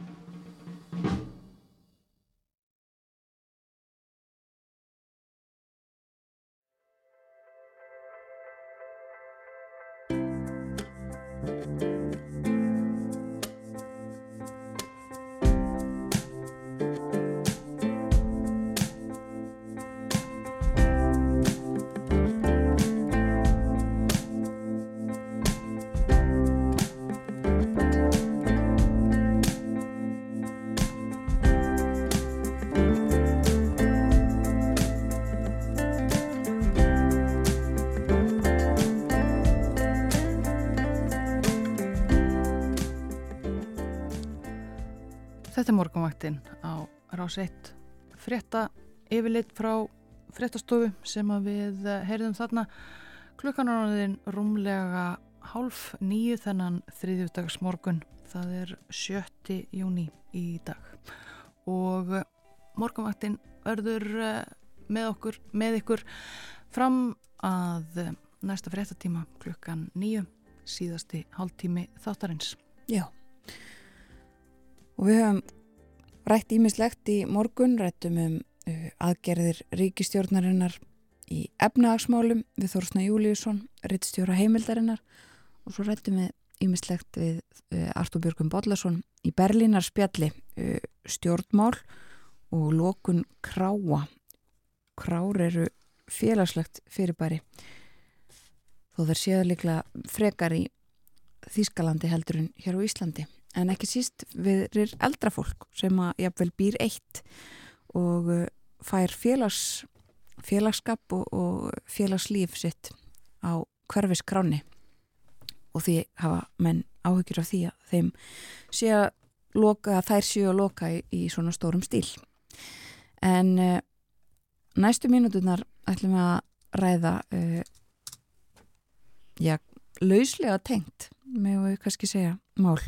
Þetta morgunvaktinn á rás 1 frétta yfirleitt frá fréttastofu sem við heyrðum þarna klukkan áraðin rúmlega hálf nýju þennan þriðjúdags morgun það er 7. júni í dag. Og morgunvaktinn verður eh, með okkur, með ykkur fram að næsta fréttatíma klukkan nýju síðasti hálftími þáttarins. Já. Og við höfum rætt ímislegt í morgun, rættum um uh, aðgerðir ríkistjórnarinnar í efnahagsmálum við Þórsna Júliusson, rittstjóra heimildarinnar og svo rættum við ímislegt við uh, Artur Björgum Bodlason í Berlínar spjalli uh, stjórnmál og lókun kráa. Krár eru félagslegt fyrirbæri þó þeir séu líklega frekar í Þískalandi heldur en hér á Íslandi en ekki síst við eldra fólk sem að jafnvel býr eitt og uh, fær félags, félagskap og, og félagslíf sitt á hverfiskráni og því hafa menn áhyggjur af því að þeim sé að loka, þær séu að loka í, í svona stórum stíl. En uh, næstu mínutunar ætlum við að ræða uh, já, lauslega tengt með við kannski segja mál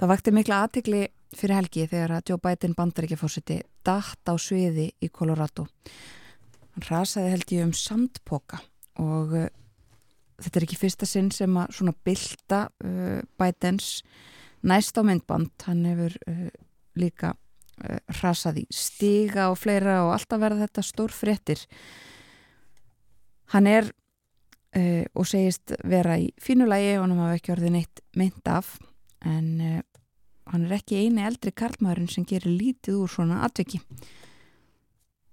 Það vakti mikla aðtikli fyrir helgi þegar að Joe Biden bandaríkjafósiti dætt á sviði í Colorado. Hann rasaði held ég um sandpoka og uh, þetta er ekki fyrsta sinn sem að svona bylta uh, Bidens næst á myndband. Hann hefur uh, líka rasaði stiga og fleira og alltaf verða þetta stór fréttir. Hann er og segist vera í fínulagi og hann hafa ekki orðið neitt mynd af en uh, hann er ekki eini eldri karlmaðurinn sem gerir lítið úr svona atveki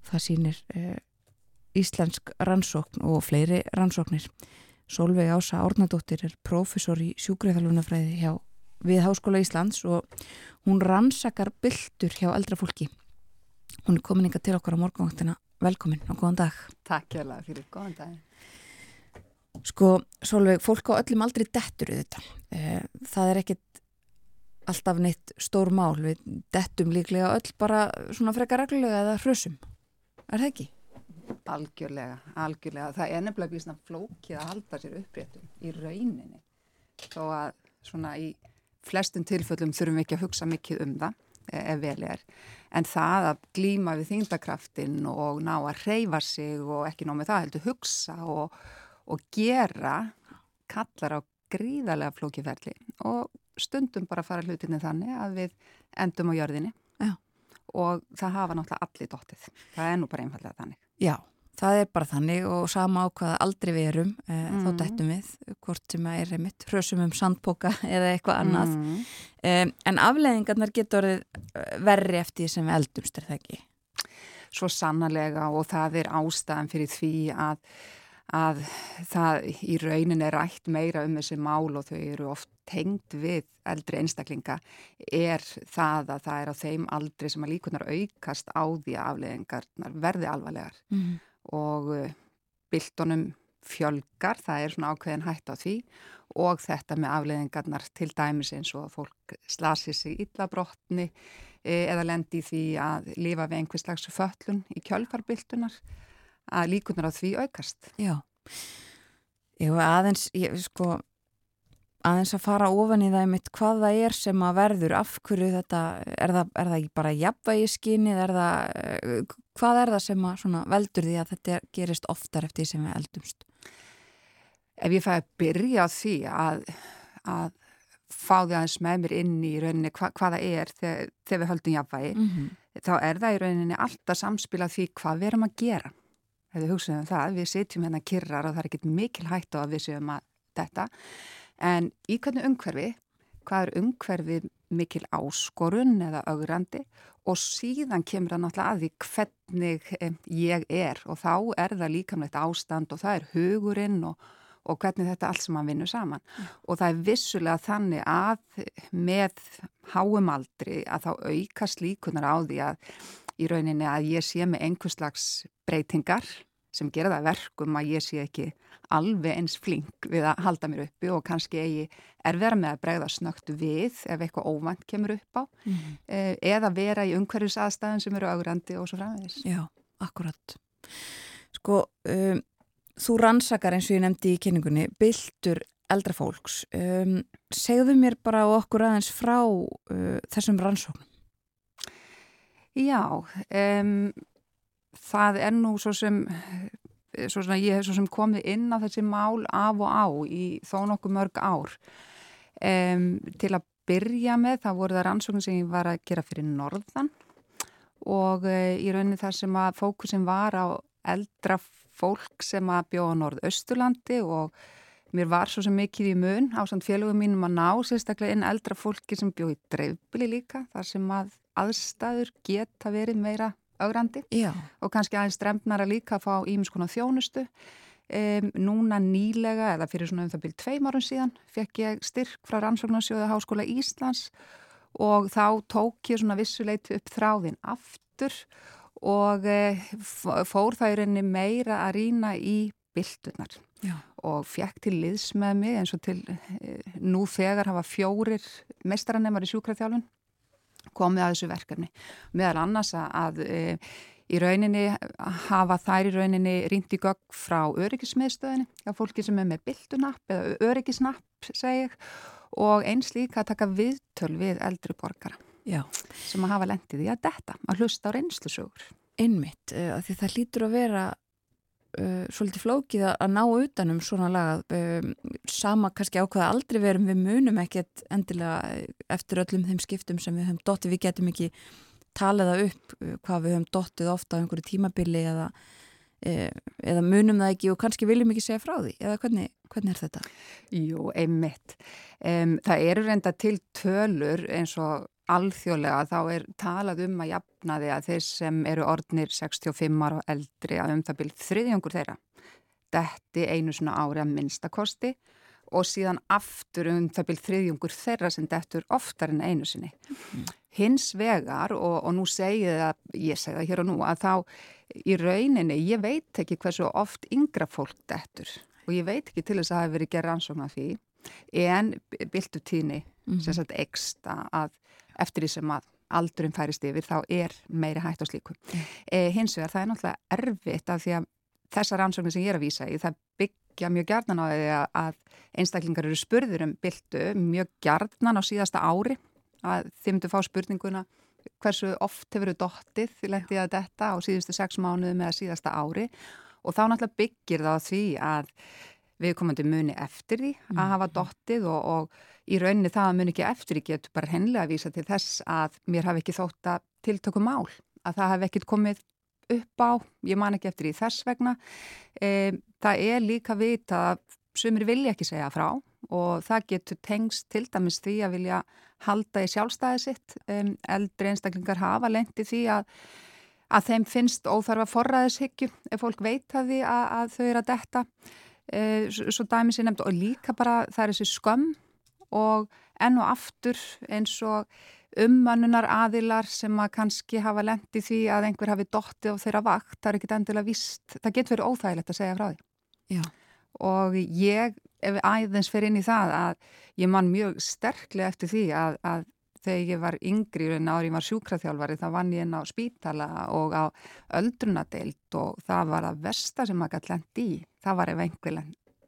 það sýnir uh, íslensk rannsókn og fleiri rannsóknir. Solveig Ása Árnadóttir er profesor í sjúgreðalunafræði hjá við Háskóla Íslands og hún rannsakar byldur hjá eldra fólki. Hún er komin ykkar til okkar á morgunvaktina. Velkomin og góðan dag. Takk hjá það fyrir góðan dag. Sko, Solveig, fólk á öllum aldrei dettur auðvitað. Eh, það er ekkit alltaf neitt stór mál. Við dettum líklega öll bara svona frekar reglulega eða hrösum. Er það ekki? Algjörlega, algjörlega. Það er nefnilega býðsna flókið að halda sér uppréttum í rauninni. Þó að svona í flestum tilföllum þurfum við ekki að hugsa mikið um það e, ef vel er. En það að glíma við þingdakraftin og ná að reyfa sig og ekki ná með það heldur hugsa og og gera kallar á gríðarlega flókiferli og stundum bara fara hlutinni þannig að við endum á jörðinni Já. og það hafa náttúrulega allir dóttið. Það er nú bara einfallega þannig. Já, það er bara þannig og sama á hvaða aldrei við erum e, mm. þá dettum við, hvort sem er einmitt hrösum um sandpoka eða eitthvað annað. Mm. E, en afleðingarnar getur verri eftir því sem við eldumst, er það ekki? Svo sannarlega og það er ástæðan fyrir því að að það í raunin er rætt meira um þessi mál og þau eru oft tengd við eldri einstaklinga er það að það er á þeim aldri sem að líkunar aukast á því að afleðingarnar verði alvarlegar mm. og uh, byltunum fjölgar, það er svona ákveðin hætt á því og þetta með afleðingarnar til dæmis eins og að fólk slasir sig illabrotni e, eða lendi því að lifa við einhvers slags föllun í kjölfarbyltunar að líkunar á því aukast. Já, ég var aðeins, ég, sko, aðeins að fara ofan í það mitt hvað það er sem að verður, af hverju þetta, er það, er það bara jafnvægi skinnið, er það, eh, hvað er það sem að veldur því að þetta gerist oftar eftir því sem við eldumst? Ef ég fæði að byrja á því að, að fá því aðeins með mér inn í rauninni hva, hvaða er þegar, þegar við höldum jafnvægi, mm -hmm. þá er það í rauninni alltaf samspila því hvað við erum að gera ef við hugsaum um það, við sitjum hérna kyrrar og það er ekkit mikil hægt á að við séum að þetta, en í hvernig umhverfi, hvað er umhverfi mikil áskorun eða augrandi og síðan kemur það náttúrulega að því hvernig ég er. Og þá er það líkamlegt ástand og það er hugurinn og, og hvernig þetta allt sem mann vinnur saman. Mm. og það er vissulega þannig að með háumaldri að þá aukast líkunar á því að í rauninni að ég sé með einhverslags breytingar sem gera það verkum að ég sé ekki alveg eins flink við að halda mér uppi og kannski eigi er vera með að bregða snögt við ef eitthvað óvænt kemur upp á mm eða vera í umhverjus aðstæðan sem eru augrandi og svo framvegis. Já, akkurat. Sko, um, þú rannsakar eins og ég nefndi í kynningunni, byltur eldra fólks. Um, segðu mér bara okkur aðeins frá uh, þessum rannsóknum. Já, um, það er nú svo sem, svo sem ég hef svo sem komið inn á þessi mál af og á í þó nokkuð mörg ár. Um, til að byrja með það voru það rannsóknum sem ég var að gera fyrir norðan og uh, í rauninni þar sem að fókusin var á eldra fólk sem að bjóða á norðausturlandi og mér var svo sem mikið í mun á samt félögum mínum að ná sérstaklega inn eldra fólki sem bjóði dreifbili líka þar sem að aðstæður geta verið meira augrandi Já. og kannski aðeins stremnara líka að fá ímiðskona þjónustu. Um, núna nýlega, eða fyrir svona um það byrjum tveim árum síðan, fekk ég styrk frá Rannsóknarsjóðu Háskóla Íslands og þá tók ég svona vissuleiti upp þráðin aftur og uh, fór það í rauninni meira að rína í byltunar og fekk til liðs með mig eins og til uh, nú þegar hafa fjórir mestaranemar í sjúkraþjálfun komið að þessu verkefni. Meðal annars að e, í rauninni hafa þær í rauninni rínt í gögg frá öryggismiðstöðinni, já fólki sem er með bildunapp eða öryggisnapp segið og eins líka að taka viðtöl við eldri borgara já. sem að hafa lendið í að detta, að hlusta á reynslusögur. Einmitt, því það lítur að vera uh, svolítið flókið að ná utanum svona lagað um, sama kannski ákvaða aldrei verum við munum ekkert endilega eftir öllum þeim skiptum sem við höfum dottið, við getum ekki talaða upp uh, hvað við höfum dottið ofta á einhverju tímabili eða, eða munum það ekki og kannski viljum ekki segja frá því eða hvernig, hvernig er þetta? Jú, einmitt. Um, það eru reynda til tölur eins og alþjóðlega þá er talað um að jafna því að þeir sem eru orðnir 65 ára og eldri að um það byrð þriðjöngur þeirra detti einu svona ári að minnstakosti og síðan aftur um það byrð þriðjöngur þeirra sem dettur oftar en einu sinni. Mm. Hins vegar og, og nú segið að, ég segi það hér og nú, að þá í rauninni, ég veit ekki hversu oft yngra fólk dettur og ég veit ekki til þess að það hefur verið gerð ansóna því en byltu tíni mm -hmm. sem sagt eksta að eftir því sem að aldurum færist yfir þá er meiri hægt á slíku. Eh, hins vegar það er náttúrulega erfitt af því að þessar ansóknir sem ég er að vísa í það byggja mjög gjarnan á því að einstaklingar eru spurður um byltu mjög gjarnan á síðasta ári að þið myndu fá spurninguna hversu oft hefur þau dottið því lengtið að detta á síðustu sex mánuðum eða síðasta ári og þá náttúrulega byggir það á því að við komandi muni eftir því að mm. hafa dottið og, og í rauninni það að muni ekki eftir því getur bara hennilega að vísa til þess að mér hafi ekki þótt að tiltöku mál, að það hafi ekkit komið upp á, ég man ekki eftir því þess vegna. E, það er líka vita að sumir vilja ekki segja frá og það getur tengst til dæmis því að vilja halda í sjálfstæði sitt. E, eldri einstaklingar hafa lendi því að að þeim finnst óþarfa forræðishyggju ef fólk veit að því að, að þau eru að detta e, svo dæmi sér nefnd og líka bara það er þessi skömm og enn og aftur eins og ummannunar aðilar sem að kannski hafa lendi því að einhver hafi dotti á þeirra vakt, það er ekkit endilega vist, það getur verið óþægilegt að segja frá því. Já. Og ég, ef æðins fer inn í það að ég man mjög sterklega eftir því að, að þegar ég var yngri en ári ég var sjúkraþjálfari þá vann ég inn á spítala og á öldrunadeilt og það var að versta sem maður gæti lendi í það var ef einhver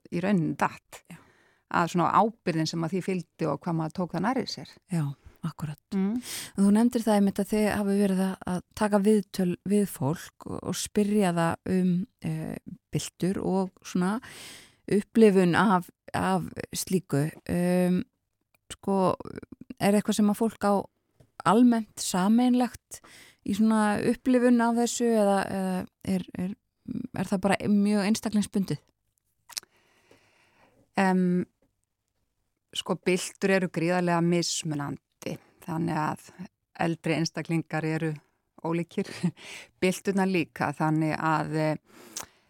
í raunin datt Já. að svona ábyrðin sem að því fylgdi og hvað maður tók það nærið sér Já, akkurat mm. Þú nefndir það einmitt að þið hafi verið að taka viðtöl við fólk og spyrja það um e, byltur og svona upplifun af, af slíku um, sko er eitthvað sem að fólk á almennt sameinlegt í svona upplifun af þessu eða, eða er, er, er það bara mjög einstaklingsbundið? Um, sko byltur eru gríðarlega mismunandi þannig að eldri einstaklingar eru ólíkir bylturna líka þannig að eh,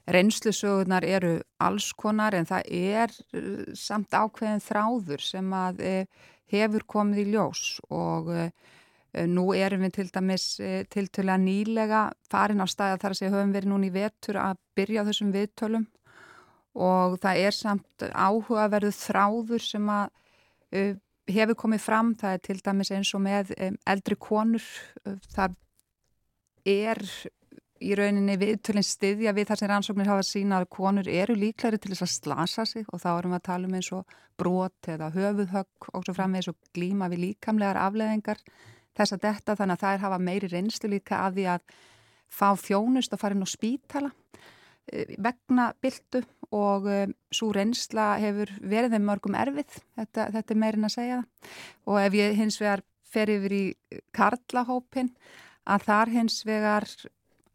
reynslusögurnar eru alls konar en það er uh, samt ákveðin þráður sem að uh, hefur komið í ljós og uh, Eh, nú erum við til dæmis eh, tiltölu að nýlega farin á stæða þar að segja höfum verið núni í vetur að byrja á þessum viðtölum. Og það er samt áhugaverðu þráður sem að hefur komið fram, það er til dæmis eins og með eldri konur, það er í rauninni viðtölinn styðja við þar sem rannsóknir hafa sína að konur eru líklari til þess að slasa sig og þá erum við að tala um eins og brot eða höfuðhögg og svo fram með eins og glíma við líkamlegar afleðingar þess að detta. Þannig að er hafa meiri reynslu líka af því að fá þjónust og fara inn á spítala eh, vegna byltu og um, svo reynsla hefur verið þeim mörgum erfið, þetta, þetta er meirinn að segja það. Og ef ég hins vegar fer yfir í Karlahópin að þar hins vegar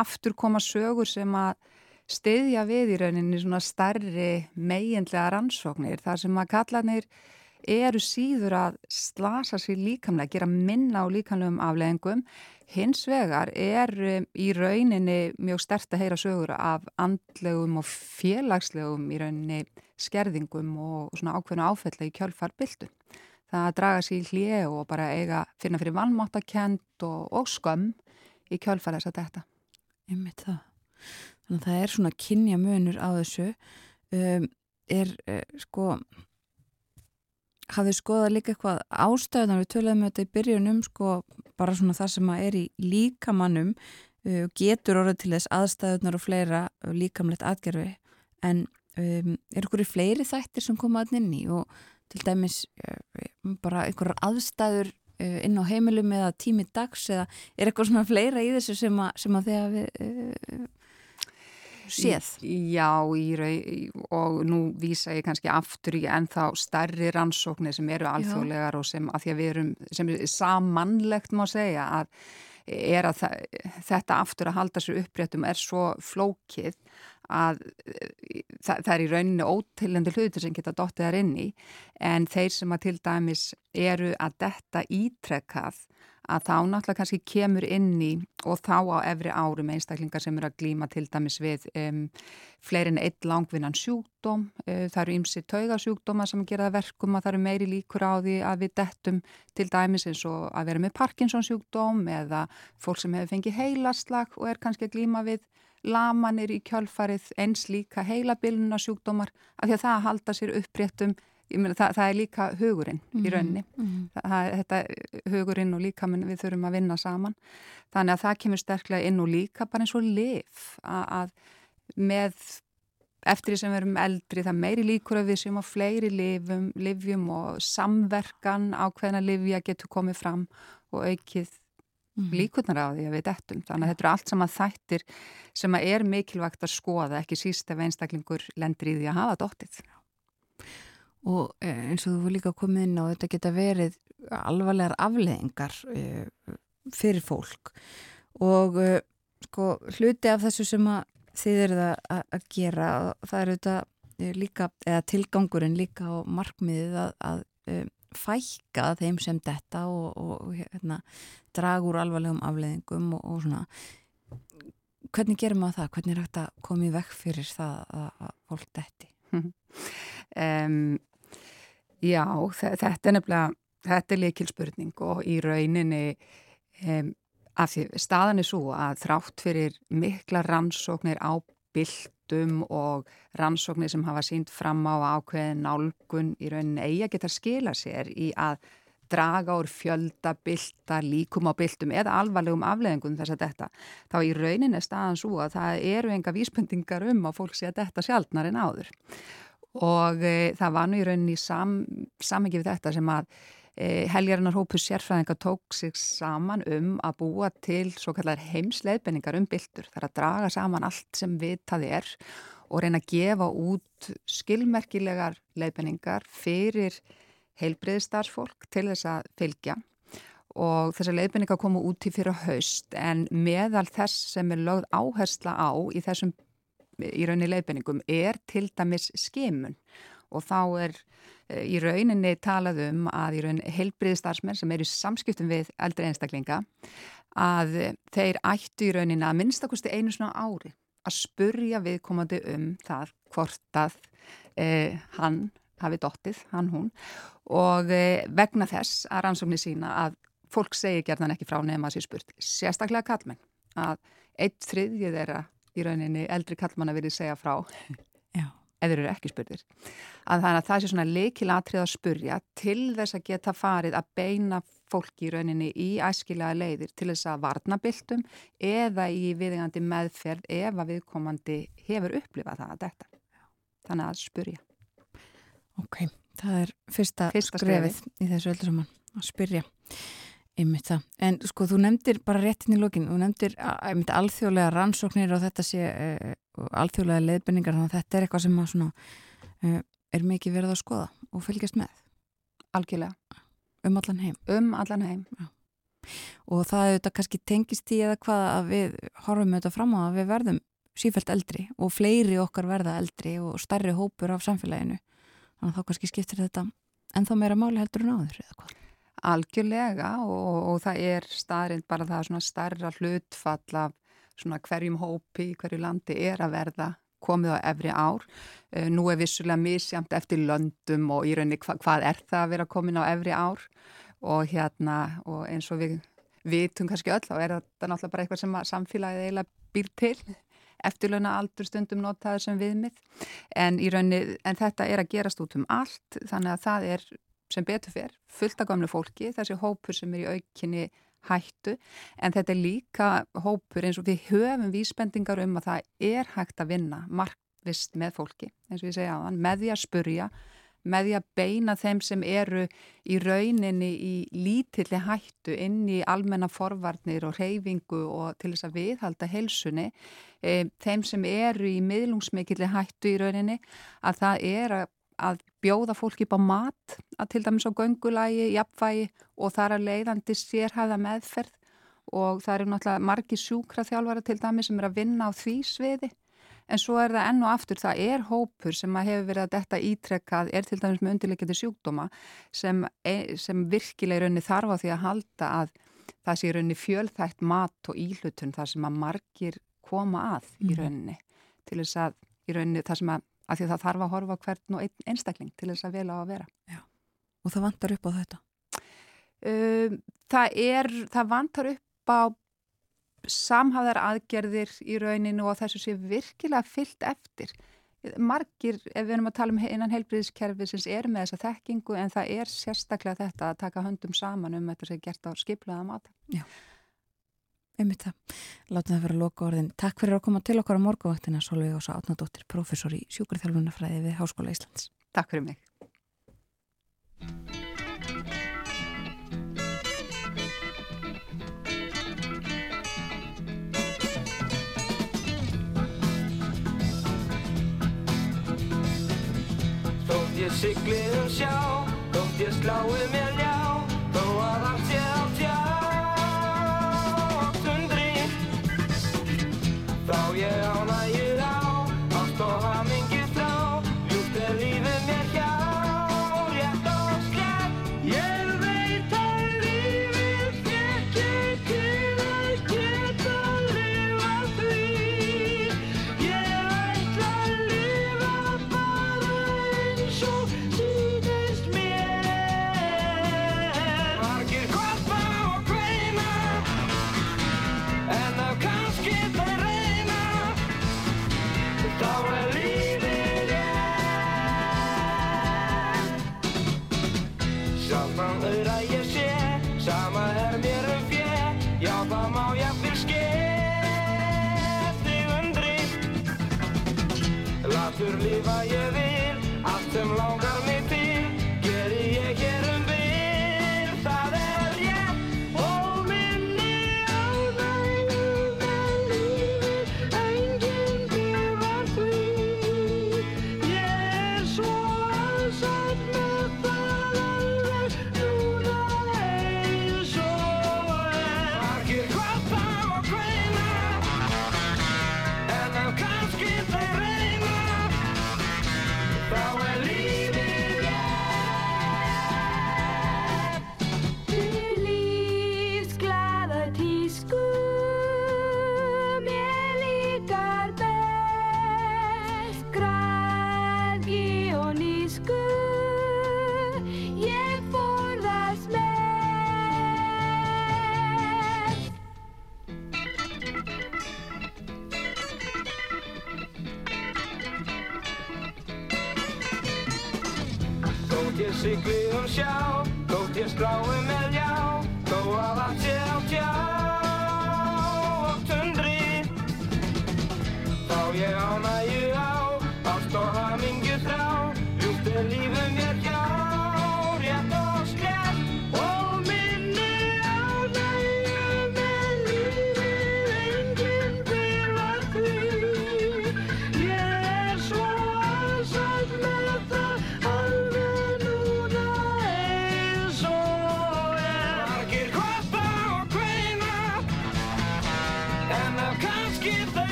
aftur koma sögur sem að stiðja við í rauninni svona starri meginlega rannsóknir þar sem að kallanir eru síður að slasa sér líkamlega, gera minna á líkamlegum afleggingum. Hins vegar er um, í rauninni mjög stert að heyra sögur af andlegum og félagslegum í rauninni skerðingum og svona ákveðinu áfælla í kjölfarbildu. Það að draga sér í hlið og bara eiga finna fyrir vannmáttakent og, og skömm í kjölfar þess að þetta. Ég mitt það. Þannig að það er svona kynja munur á þessu. Um, er, er sko hafið skoðað líka eitthvað ástæðunar við töluðum þetta í byrjunum sko bara svona það sem er í líkamannum uh, getur orðið til þess aðstæðunar og fleira uh, líkamlegt atgerfi en um, er ykkur í fleiri þættir sem koma að nynni og til dæmis uh, bara einhverjar aðstæður inn á heimilum eða tími dags eða er eitthvað svona fleira í þessu sem að, sem að þegar við uh, séð. Já, í, og nú vísa ég kannski aftur í ennþá starri rannsóknir sem eru alþjóðlegar og sem að því að við erum, sem er samanlegt má segja að er að þetta aftur að halda sér uppréttum er svo flókið að það, það er í rauninni ótillendur hlutur sem geta dottið þar inn í. En þeir sem að til dæmis eru að detta ítrekkað að þá náttúrulega kannski kemur inn í og þá á efri árum einstaklingar sem eru að glýma til dæmis við um, fleirin eitt langvinnan sjúkdóm, uh, það eru ymsi taugasjúkdóma sem gera verkum að það eru meiri líkur á því að við dettum til dæmis eins og að vera með Parkinsons sjúkdóm eða fólk sem hefur fengið heilaslag og er kannski að glýma við lamanir í kjölfarið eins líka heilabilnuna sjúkdómar af því að það halda sér uppréttum Meina, það, það er líka hugurinn mm -hmm. í mhm, rauninni. mm -hmm. það, þetta hugurinn og líka við þurfum að vinna saman. Þannig að það kemur sterklega inn og líka bara eins og lif að, að með eftir því sem við erum eldri það meiri líkur að við séum á fleiri lifum, livjum og samverkan á hvernig livja getur komið fram og aukið mm líkurnar á því að við dettum. Þannig að þetta eru allt saman þættir sem er mikilvægt að skoða ekki síst ef einstaklingur lendur í því að hafa dóttið og eh, eins og þú líka komið inn á þetta geta verið alvarlegar afleðingar eh, fyrir fólk og eh, sko hluti af þessu sem að þið eruð að, að gera það eru þetta líka eða tilgangurinn líka á markmiðið að, að fækka þeim sem detta og, og hérna, dragur alvarlegum afleðingum og, og svona hvernig gerum maður það? Hvernig er þetta komið vekk fyrir það að, að fólk detti? um, Já, þetta er nefnilega, þetta er leikilspurning og í rauninni um, af því staðan er svo að þrátt fyrir mikla rannsóknir á bildum og rannsóknir sem hafa sínt fram á ákveðin nálgun í rauninni eigi að geta skila sér í að draga úr fjölda, bylta, líkum á byltum eða alvarlegum afleðingum þess að þetta. Þá í rauninni staðan svo að það eru enga vísbendingar um að fólk sé að þetta sjálfnar en áður og e, það var nú í rauninni sam, samengi við þetta sem að e, helgarinnar hópu sérfræðinga tók sig saman um að búa til svo kallar heimsleifbenningar um byltur þar að draga saman allt sem vitað er og reyna að gefa út skilmerkilegar leifbenningar fyrir heilbriðstarfsfólk til þess að fylgja. Og þessar leifbenningar komu út í fyrir haust en meðal þess sem er lögð áhersla á í þessum í rauninni leiðbenningum er til dæmis skimun. Og þá er eh, í rauninni talað um að í rauninni heilbriðistarsmenn sem eru í samskiptum við eldri einstaklinga að þeir ættu í rauninni að minnstakosti einu svona ári að spurja viðkomandi um það hvort að eh, hann hafi dottið, hann hún og eh, vegna þess að rannsóknir sína að fólk segir gerðan ekki frá nefn að sér spurt, sérstaklega kallmenn að eitt þriðjið þeirra í rauninni eldri kallmanna verið segja frá eða eru ekki spurðir. Að þannig að það sé svona leikilatrið að spurja til þess að geta farið að beina fólki í rauninni í æskilega leiðir til þess að varna byltum eða í viðingandi meðferð ef að viðkomandi hefur upplifað það að þetta þannig að spurja Ok, það er fyrsta, fyrsta skrefið í þessu öllu saman að spyrja Einmitt það. En sko þú nefndir bara réttin í lókin, þú nefndir einmitt alþjóðlega rannsóknir og þetta sé uh, alþjóðlega leiðbenningar þannig að þetta er eitthvað sem svona, uh, er mikið verið að skoða og fylgjast með. Algjörlega. Um allan heim. Um allan heim. Já. Og það auðvitað kannski tengist í eða hvað að við horfum auðvitað fram á að við verðum sífælt eldri og fleiri okkar verða eldri og starri hópur af samfélaginu. Þannig að þá kannski skiptir þetta en þá meira máli heldur en áður eða hvað. Algjörlega og, og það er staðrind bara það svona starra hlutfall af svona hverjum hópi hverju landi er að verða komið á efri ár. Uh, nú er vissulega misjamt eftir löndum og í rauninni hva, hvað er það að vera komin á efri ár og hérna og eins og við vitum kannski öll þá er þetta náttúrulega bara eitthvað sem samfélagið eiginlega býr til eftirlauna aldur stundum notaður sem viðmið. En, rauninni, en þetta er að gerast út um allt þannig að það er sem betur fyrr, fullt af gamlu fólki, þessi hópur sem er í aukinni hættu, en þetta er líka hópur eins og við höfum vísbendingar um að það er hægt að vinna markvist með fólki, eins og ég segja á þann, með því að spurja, með því að beina þeim sem eru í rauninni í lítilli hættu inn í almenna forvarnir og reyfingu og til þess að viðhalda helsunni, e, þeim sem eru í miðlungsmikilli hættu í rauninni, að það er að að bjóða fólki upp á mat, að til dæmis á göngulægi, jafnvægi og þar að leiðandi sérhæða meðferð. Og það eru náttúrulega margi sjúkraþjálfara til dæmis sem er að vinna á því sviði en svo er það enn og aftur, það er hópur sem að hefur verið að detta ítrekkað, er til dæmis með undirleikjandi sjúkdóma sem, e, sem virkilega í rauninni þarf á því að halda að það sé í rauninni fjölþætt mat og íhlutun þar sem að margir koma að í mhm. rauninni mm. til þess að í rauninni það sem að af því að það þarf að horfa hvern og einstakling til þess að vel á að vera. Já. Og það vantar upp á þetta? Um, það, er, það vantar upp á samhafðar aðgerðir í rauninu og þessu sé virkilega fyllt eftir. Margir, ef við erum að tala um innan heilbriðiskerfi sem er með þessa þekkingu en það er sérstaklega þetta að taka höndum saman um þetta sem er gert á skiplaða mata. Já einmitt það. Látum það vera loka orðin. Takk fyrir að koma til okkar á morgavaktina Solveig Ása Átnadóttir, professor í sjúkurþjálfunafræði við Háskóla Íslands. Takk fyrir mig. Þótt ég sigli um sjá, þótt ég slái mér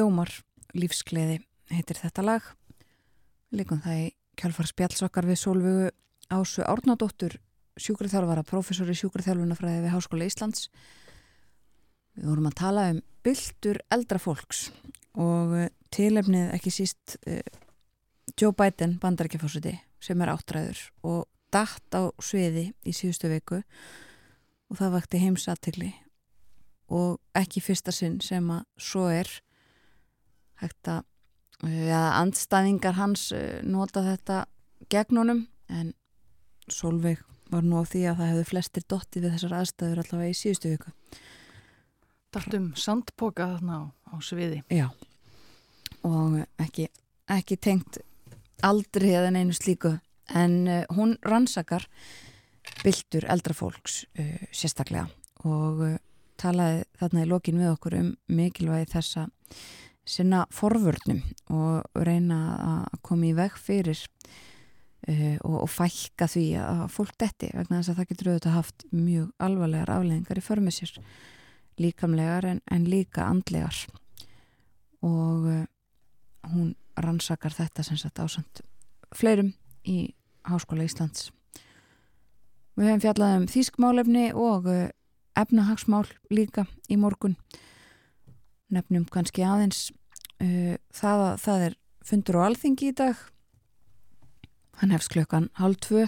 Hljómar lífsgleði heitir þetta lag. Líkum það í kjálfar spjallsokkar við Solvögu Ásu Árnadóttur, sjúkraþjálfara, professor í sjúkraþjálfunafræði við Háskóla Íslands. Við vorum að tala um byltur eldra fólks og eh, tilefnið ekki síst uh, Joe Biden, bandarækjafósiti, sem er áttræður og datt á sviði í síðustu viku og það vakti heimsatilli og ekki fyrsta sinn sem að svo er hægt að ja, andstæðingar hans eh, nota þetta gegn honum en Solveig var nú á því að það hefðu flestir dottið við þessar aðstæður allavega í síðustu viku. Dartum sandpoka þarna á, á sviði. Já, og ekki, ekki tengt aldrei eða neinu slíku en uh, hún rannsakar byltur eldra fólks uh, sérstaklega og uh, talaði þarna í lokin við okkur um mikilvægi þessa sinna forvörnum og reyna að koma í veg fyrir uh, og, og fælka því að fólk detti vegna þess að það getur auðvitað haft mjög alvarlegar afleðingar í förmið sér líkamlegar en, en líka andlegar. Og uh, hún rannsakar þetta sem sagt ásand fleirum í Háskóla Íslands. Við hefum fjallað um þýskmálefni og uh, efnahagsmál líka í morgun. Nefnum kannski aðeins það að það er fundur á alþingi í dag. Hann hefst klukkan hálf tvö.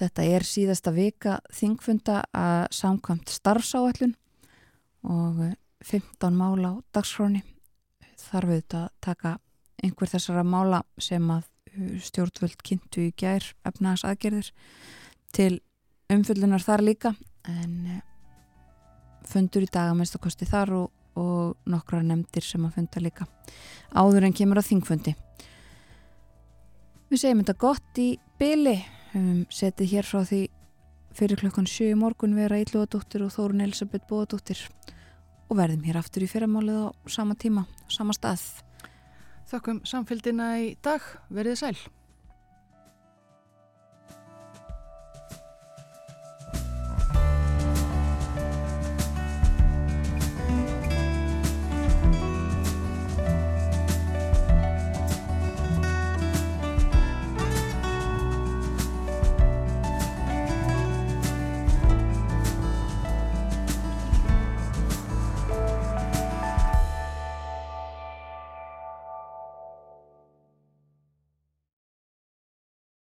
Þetta er síðasta vika þingfunda að samkvæmt starfsáallun og uh, 15 mála á dagskráni þarf auðvitað að taka einhver þessara mála sem að uh, stjórnvöld kynntu í gær efnahags aðgerðir til umfyllunar þar líka. En fundur í dag að mest að kosti þar og, og nokkra nefndir sem að funda líka. Áður en kemur á þingfundi. Við segjum þetta gott í byli um, setið hér frá því fyrir klokkan 7 í morgun vera Ílluadóttir og Þórun Elisabeth Bóadóttir og verðum hér aftur í fyrramálið á sama tíma, sama stað. Þakkum samfélgina í dag, verið sæl.